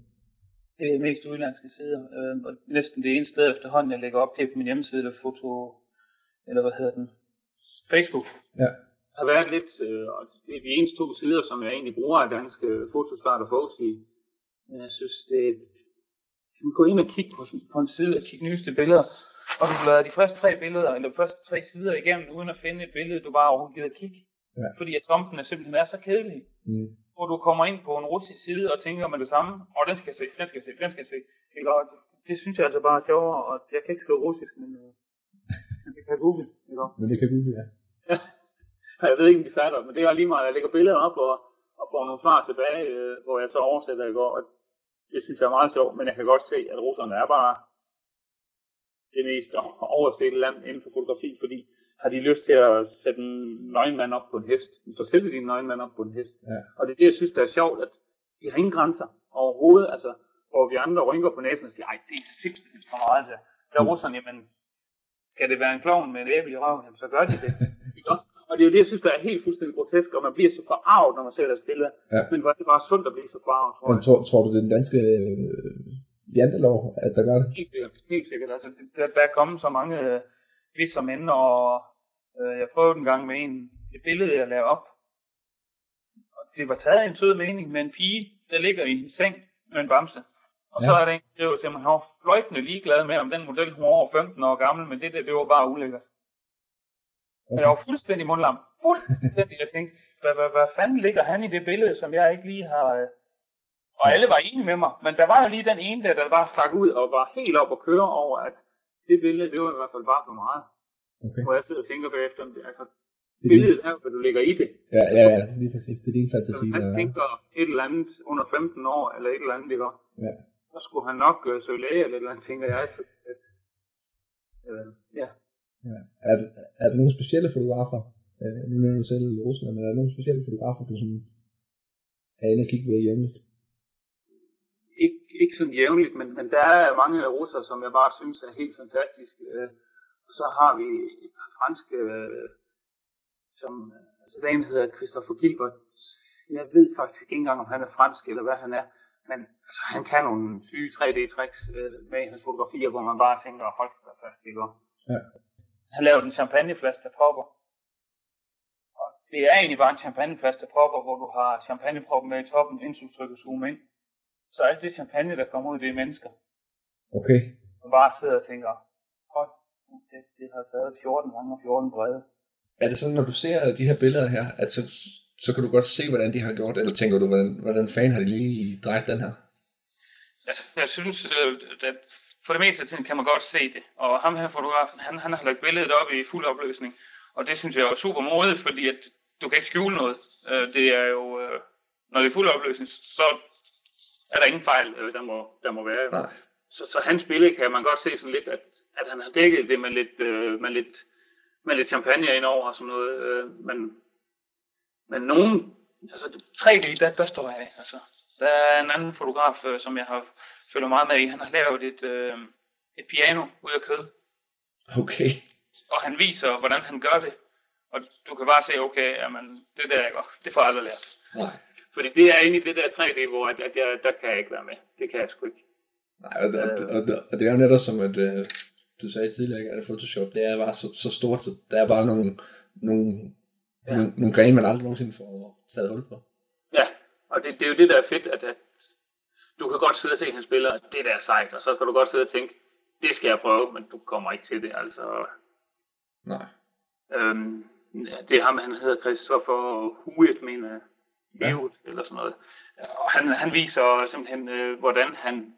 Det er mest udlandske sider. Øh, og næsten det eneste sted efterhånden, jeg lægger op, det er på min hjemmeside, eller foto... Eller hvad hedder den? Facebook. Ja. har været lidt, øh, og det er de eneste to sider, som jeg egentlig bruger af danske fotostart og. Men jeg synes, det er... Du kan gå ind og kigge på, på en side og kigge nyeste billeder, og du bladrer de første tre billeder, eller de første tre sider igennem, uden at finde et billede, du bare overhovedet gider kigge. Ja. Fordi at tomten er simpelthen er så kedelig. Mm. Hvor du kommer ind på en russisk side og tænker med det samme, og den skal jeg se, den skal jeg se, den skal jeg se. Ikke? Og det synes jeg altså bare er sjovere, og jeg kan ikke skrive russisk, men øh, jeg kan google. Ikke? [laughs] Men det kan google, ja. Og [laughs] jeg ved ikke, om de fatter, men det er lige meget, jeg lægger billeder op og, og får nogle svar tilbage, øh, hvor jeg så oversætter i går, og det synes jeg er meget sjovt, men jeg kan godt se, at russerne er bare det mest oversette land inden for fotografi, fordi har de lyst til at sætte en nøgenmand op på en hest, så sætter de en nøgenmand op på en hest. Ja. Og det er det, jeg synes, der er sjovt, at de har ingen grænser overhovedet, altså, hvor vi andre rynker på næsen og siger, ej, det er simpelthen for meget. Der, der er russerne, jamen, skal det være en klovn med et æble i røven, jamen, så gør de det. [laughs] Og det er jo det, jeg synes, der er helt fuldstændig grotesk, og man bliver så forarvet, når man ser deres billeder. Ja. Men hvor er det bare sundt at blive så forarvet, tror Men tror, tror du, det er den danske øh, jantelov, at der gør det? Helt sikkert. Helt sikkert. Altså, det- der, der er kommet så mange øh, visser mænd, og øh, jeg prøvede en gang med en, et billede, jeg lavede op. Og det var taget i en sød mening med en pige, der ligger i en seng med en bamse. Og ja. så er der en, der skriver til mig, han var fløjtende ligeglad med, om den model hun var over 15 år gammel, men det der, det var bare ulækkert. Okay. Jeg var fuldstændig mundlam. Fuldstændig. Jeg tænkte, hvad, hvad, hvad fanden ligger han i det billede, som jeg ikke lige har... Og alle var enige med mig, men der var jo lige den ene der, der bare stak ud og var helt op og køre over, at det billede, det var i hvert fald bare for meget. Okay. Hvor jeg sidder og tænker bagefter, om det, altså, Det billedet er jo, hvad du lægger i det. ja, ja, ja, lige præcis. Det er din fantasi, hvis der han er. tænker et eller andet under 15 år, eller et eller andet, ikke? Ja. så skulle han nok øh, søge læge, eller et eller andet, tænker jeg. At, øh, ja. Ja. Er, er der nogle specielle fotografer? Øh, nu nævner du selv Rusland, men er der nogle specielle fotografer, du sådan er inde og kigge ved jævnligt? Ikke, ikke sådan jævnligt, men, men der er mange russer, som jeg bare synes er helt fantastiske. Øh, så har vi et par franske, øh, som, altså der en, der hedder Christopher Gilbert. Jeg ved faktisk ikke engang, om han er fransk eller hvad han er, men altså, han kan nogle syge 3D-tricks øh, med hans fotografier, hvor man bare tænker, hold da fast, ikke? Ja. Han lavede en champagneflaske, der popper. Og det er egentlig bare en champagneflaske, der popper, hvor du har champagneproppen med i toppen, indtil du trykker zoom ind. Så alt det champagne, der kommer ud, det er mennesker. Okay. Og bare sidder og tænker, hold kæft, det har taget 14 gange og 14 brede. Er det sådan, når du ser de her billeder her, at så så kan du godt se, hvordan de har gjort, eller tænker du, hvordan, hvordan fanden har de lige drejet den her? Altså, jeg synes, øh, at for det meste af tiden kan man godt se det. Og ham her fotografen, han, han har lagt billedet op i fuld opløsning. Og det synes jeg er super modigt, fordi at du kan ikke skjule noget. Øh, det er jo, øh, når det er fuld opløsning, så er der ingen fejl, øh, der, må, der må være. Nej. Så, så hans billede kan man godt se sådan lidt, at, at han har dækket det med lidt, øh, med lidt, med lidt champagne ind over og sådan noget. Øh, men, men nogen, altså 3D, der, der står jeg af. Altså. Der er en anden fotograf, øh, som jeg har følger meget med i. Han har lavet et, øh, et piano ud af kød. Okay. Og han viser, hvordan han gør det. Og du kan bare se, okay, jamen, det der, ikke, det får jeg aldrig lært. Nej. Fordi det er inde i det der 3D, hvor at, at jeg, der kan jeg ikke være med. Det kan jeg sgu ikke. Nej, og, og, og, og, og det er jo netop som, at øh, du sagde tidligere, ikke, at Photoshop, det er bare så, så stort, så der er bare nogle, nogle, ja. nogle, nogle grene, man aldrig nogensinde får taget hul på. Ja, og det, det er jo det, der er fedt, at, at du kan godt sidde og se hans spiller, det der er sejt, og så kan du godt sidde og tænke, det skal jeg prøve, men du kommer ikke til det, altså. Nej. Øhm, det er ham, han hedder Christopher Huet, mener jeg. Ja. eller sådan noget. Og han, han viser simpelthen, øh, hvordan han,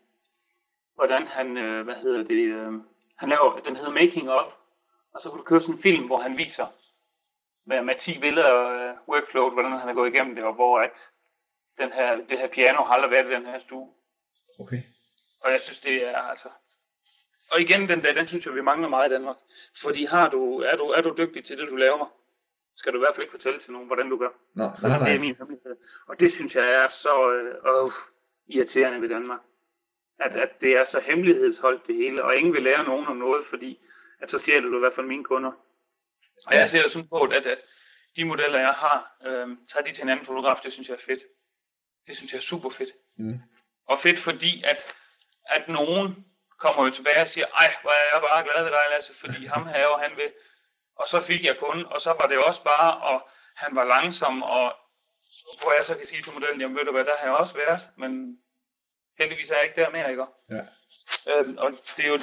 hvordan han, øh, hvad hedder det, øh, han laver, den hedder Making Up, og så kan du køre sådan en film, hvor han viser med, med 10 billeder øh, workflow, hvordan han har gået igennem det, og hvor at den her, det her piano har aldrig været i den her stue. Okay. Og jeg synes, det er altså... Og igen, den der, den synes jeg, vi mangler meget i Danmark. Fordi har du, er, du, er du dygtig til det, du laver, skal du i hvert fald ikke fortælle til nogen, hvordan du gør. Nå, nej, nej. Det er min hemmelighed. Og det synes jeg er så øh, øh, irriterende ved Danmark. At, at det er så hemmelighedsholdt det hele, og ingen vil lære nogen om noget, fordi at så stjæler du i hvert fald mine kunder. Og jeg ser det sådan på, at, at de modeller, jeg har, øh, tager de til en anden fotograf, det synes jeg er fedt. Det synes jeg er super fedt. Mm. Og fedt fordi, at, at nogen kommer jo tilbage og siger, ej, hvor er jeg bare glad ved dig, Lasse, fordi [laughs] ham her og han vil. Og så fik jeg kun, og så var det også bare, og han var langsom, og hvor jeg så kan sige til modellen, jamen ved du hvad, der har jeg også været, men heldigvis er jeg ikke der mere, ikke? Ja. Øhm, og det er, jo,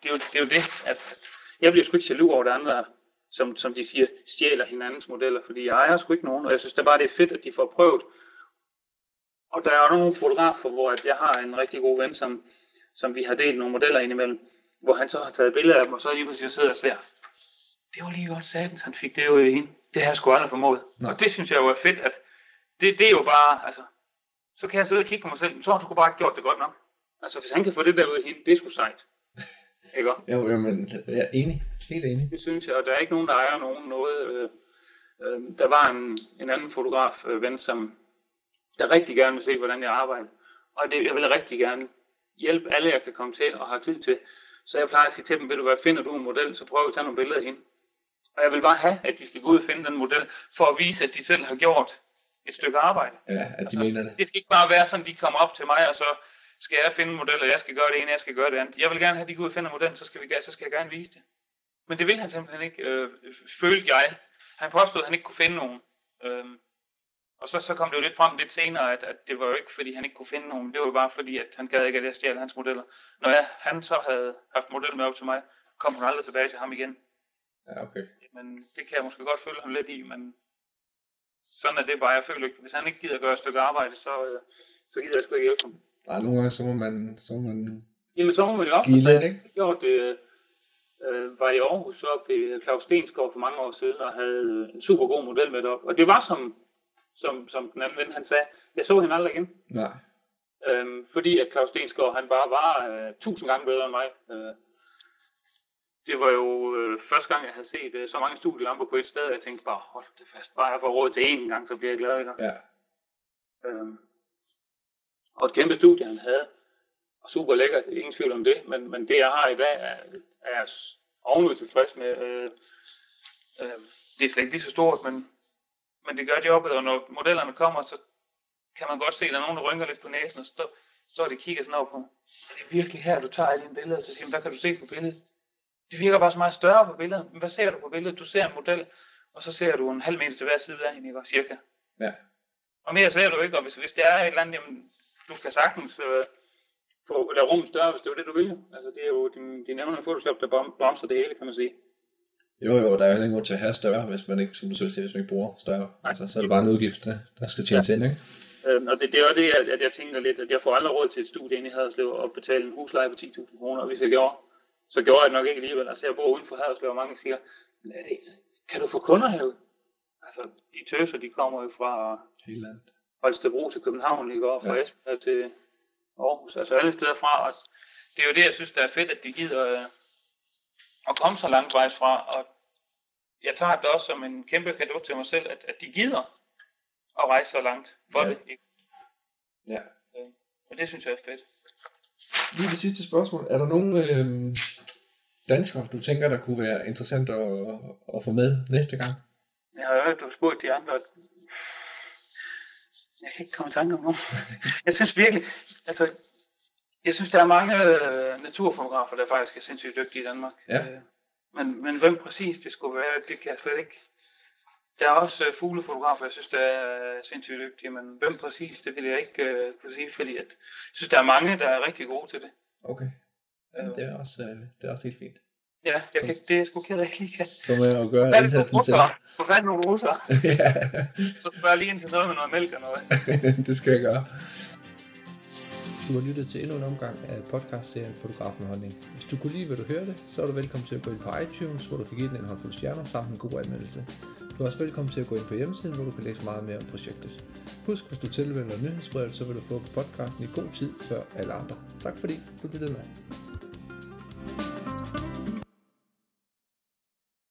det, er jo, det er jo det, at jeg bliver sgu ikke jaloux over det andre, som, som de siger, stjæler hinandens modeller, fordi jeg ejer sgu ikke nogen, og jeg synes det bare, det er fedt, at de får prøvet og der er nogle fotografer, hvor jeg har en rigtig god ven, som, som vi har delt nogle modeller indimellem, hvor han så har taget billeder af dem, og så lige pludselig sidder og ser, det var lige godt satans, han fik det jo i. Det har jeg sgu aldrig formået. Nej. Og det synes jeg jo er fedt, at det, det er jo bare, altså, så kan jeg sidde og kigge på mig selv, så har du sgu bare ikke gjort det godt nok. Altså, hvis han kan få det der ud af hende, det er sgu sejt. [laughs] Ikke Jo, jo, men jeg er enig. Helt enig. Det synes jeg, og der er ikke nogen, der ejer nogen noget. Øh, øh, der var en, en anden fotograf, øh, ven, som, der rigtig gerne vil se, hvordan jeg arbejder. Og det, jeg vil rigtig gerne hjælpe alle, jeg kan komme til og har tid til. Så jeg plejer at sige til dem, vil du hvad, finder du en model, så prøv at tage nogle billeder af hende. Og jeg vil bare have, at de skal gå ud og finde den model, for at vise, at de selv har gjort et stykke arbejde. Ja, at de altså, mener det. Det skal ikke bare være sådan, de kommer op til mig, og så skal jeg finde en model, og jeg skal gøre det ene, jeg skal gøre det andet. Jeg vil gerne have, at de går ud og finder modellen, så skal, vi, så skal jeg gerne vise det. Men det vil han simpelthen ikke, øh, følte jeg. Han påstod, at han ikke kunne finde nogen. Øh, og så, så kom det jo lidt frem lidt senere, at, at det var jo ikke, fordi han ikke kunne finde nogen. Det var jo bare fordi, at han gad ikke, at jeg stjal hans modeller. Når jeg, han så havde haft model med op til mig, kom han aldrig tilbage til ham igen. Ja, okay. Men det kan jeg måske godt følge ham lidt i, men sådan er det bare. Jeg føler ikke, hvis han ikke gider at gøre et stykke arbejde, så, øh, så gider jeg sgu ikke hjælpe ham. Nej, nogle gange så må man, så må man Jamen, så må man jo op. give lidt, ikke? Gjorde det, øh, var i Aarhus op i Claus Stensgaard for mange år siden, og havde en super god model med op. Og det var som, som, som den anden ven han sagde, jeg så hende aldrig igen. Nej. Øhm, fordi at Claus Stensgaard, han bare var øh, tusind gange bedre end mig. Øh, det var jo øh, første gang, jeg havde set øh, så mange studielamper på et sted, og jeg tænkte bare, hold det fast, bare jeg får råd til én gang, så bliver jeg glad. Ikke? Ja. Øhm, og et kæmpe studie, han havde. Og super lækkert, ingen tvivl om det. Men, men det, jeg har i dag, er, er jeg ovenud tilfreds med. Øh, øh, det er slet ikke lige så stort, men men det gør jobbet, og når modellerne kommer, så kan man godt se, at der er nogen, der rynker lidt på næsen, og så står de og kigger sådan over på, det er virkelig her, du tager alle dine billeder, og så siger hvad kan du se på billedet? Det virker bare så meget større på billedet. Men hvad ser du på billedet? Du ser en model, og så ser du en halv meter til hver side af hende, ikke? cirka. Ja. Og mere ser du ikke, og hvis, hvis det er et eller andet, jamen, du kan sagtens øh, få lave rummet større, hvis det er det, du vil. Altså, det er jo din, din evne Photoshop, der bremser det hele, kan man sige. Jo, jo, der er jo ingen grund til at have større, hvis man ikke, som du selv siger, hvis man ikke bruger større. Altså, så er det bare en udgift, der, der skal tjenes ja. ind, ikke? Øhm, og det, det er jo det, at, at jeg tænker lidt, at jeg får aldrig råd til et studie ind i Haderslev og betale en husleje på 10.000 kroner. Hvis jeg gjorde, så gjorde jeg det nok ikke alligevel. Altså jeg bor uden for Haderslev, og mange siger, er det, kan du få kunder herude? Altså, de tøser, de kommer jo fra Hele landet. Holstebro til København, ikke? Og fra Ja. Esbjerg til Aarhus, altså alle steder fra. Og det er jo det, jeg synes, der er fedt, at de gider øh, at komme så langt vejs fra. Og jeg tager det også som en kæmpe gave til mig selv, at, at de gider at rejse så langt for Ja. det. Ikke? Ja. Og det synes jeg er fedt. Lige det sidste spørgsmål. Er der nogen øh, danskere, du tænker, der kunne være interessant at, at få med næste gang? Jeg har hørt, du har spurgt de andre. Jeg kan ikke komme i tanke om nogen. [laughs] Jeg synes virkelig, altså, jeg synes, der er mange øh, naturfotografer, der faktisk er sindssygt dygtige i Danmark. Ja. Øh, men, men hvem præcis det skulle være, det kan jeg slet ikke. Der er også øh, fuglefotografer, jeg synes, der er sindssygt dygtige, men hvem præcis, det vil jeg ikke øh, kunne sige, fordi at, jeg synes, der er mange, der er rigtig gode til det. Okay. Ja, det, er også, øh, det er også helt fint. Ja, jeg Så- kan, det er sgu ked af, ikke kan. Så må jeg jo gøre Hvad det indsatsen selv. er det nogle russere? [laughs] ja, Så spørger jeg lige ind til noget med noget mælk og noget. [laughs] det skal jeg gøre. Du har lyttet til endnu en omgang af podcastserien Fotograf med Holdning. Hvis du kunne lide, hvad du hørte, så er du velkommen til at gå ind på iTunes, hvor du kan give den en håndfuld stjerner samt en god anmeldelse. Du er også velkommen til at gå ind på hjemmesiden, hvor du kan læse meget mere om projektet. Husk, hvis du tilmelder nyhedsbrevet, så vil du få podcasten i god tid før alle andre. Tak fordi du lyttede med.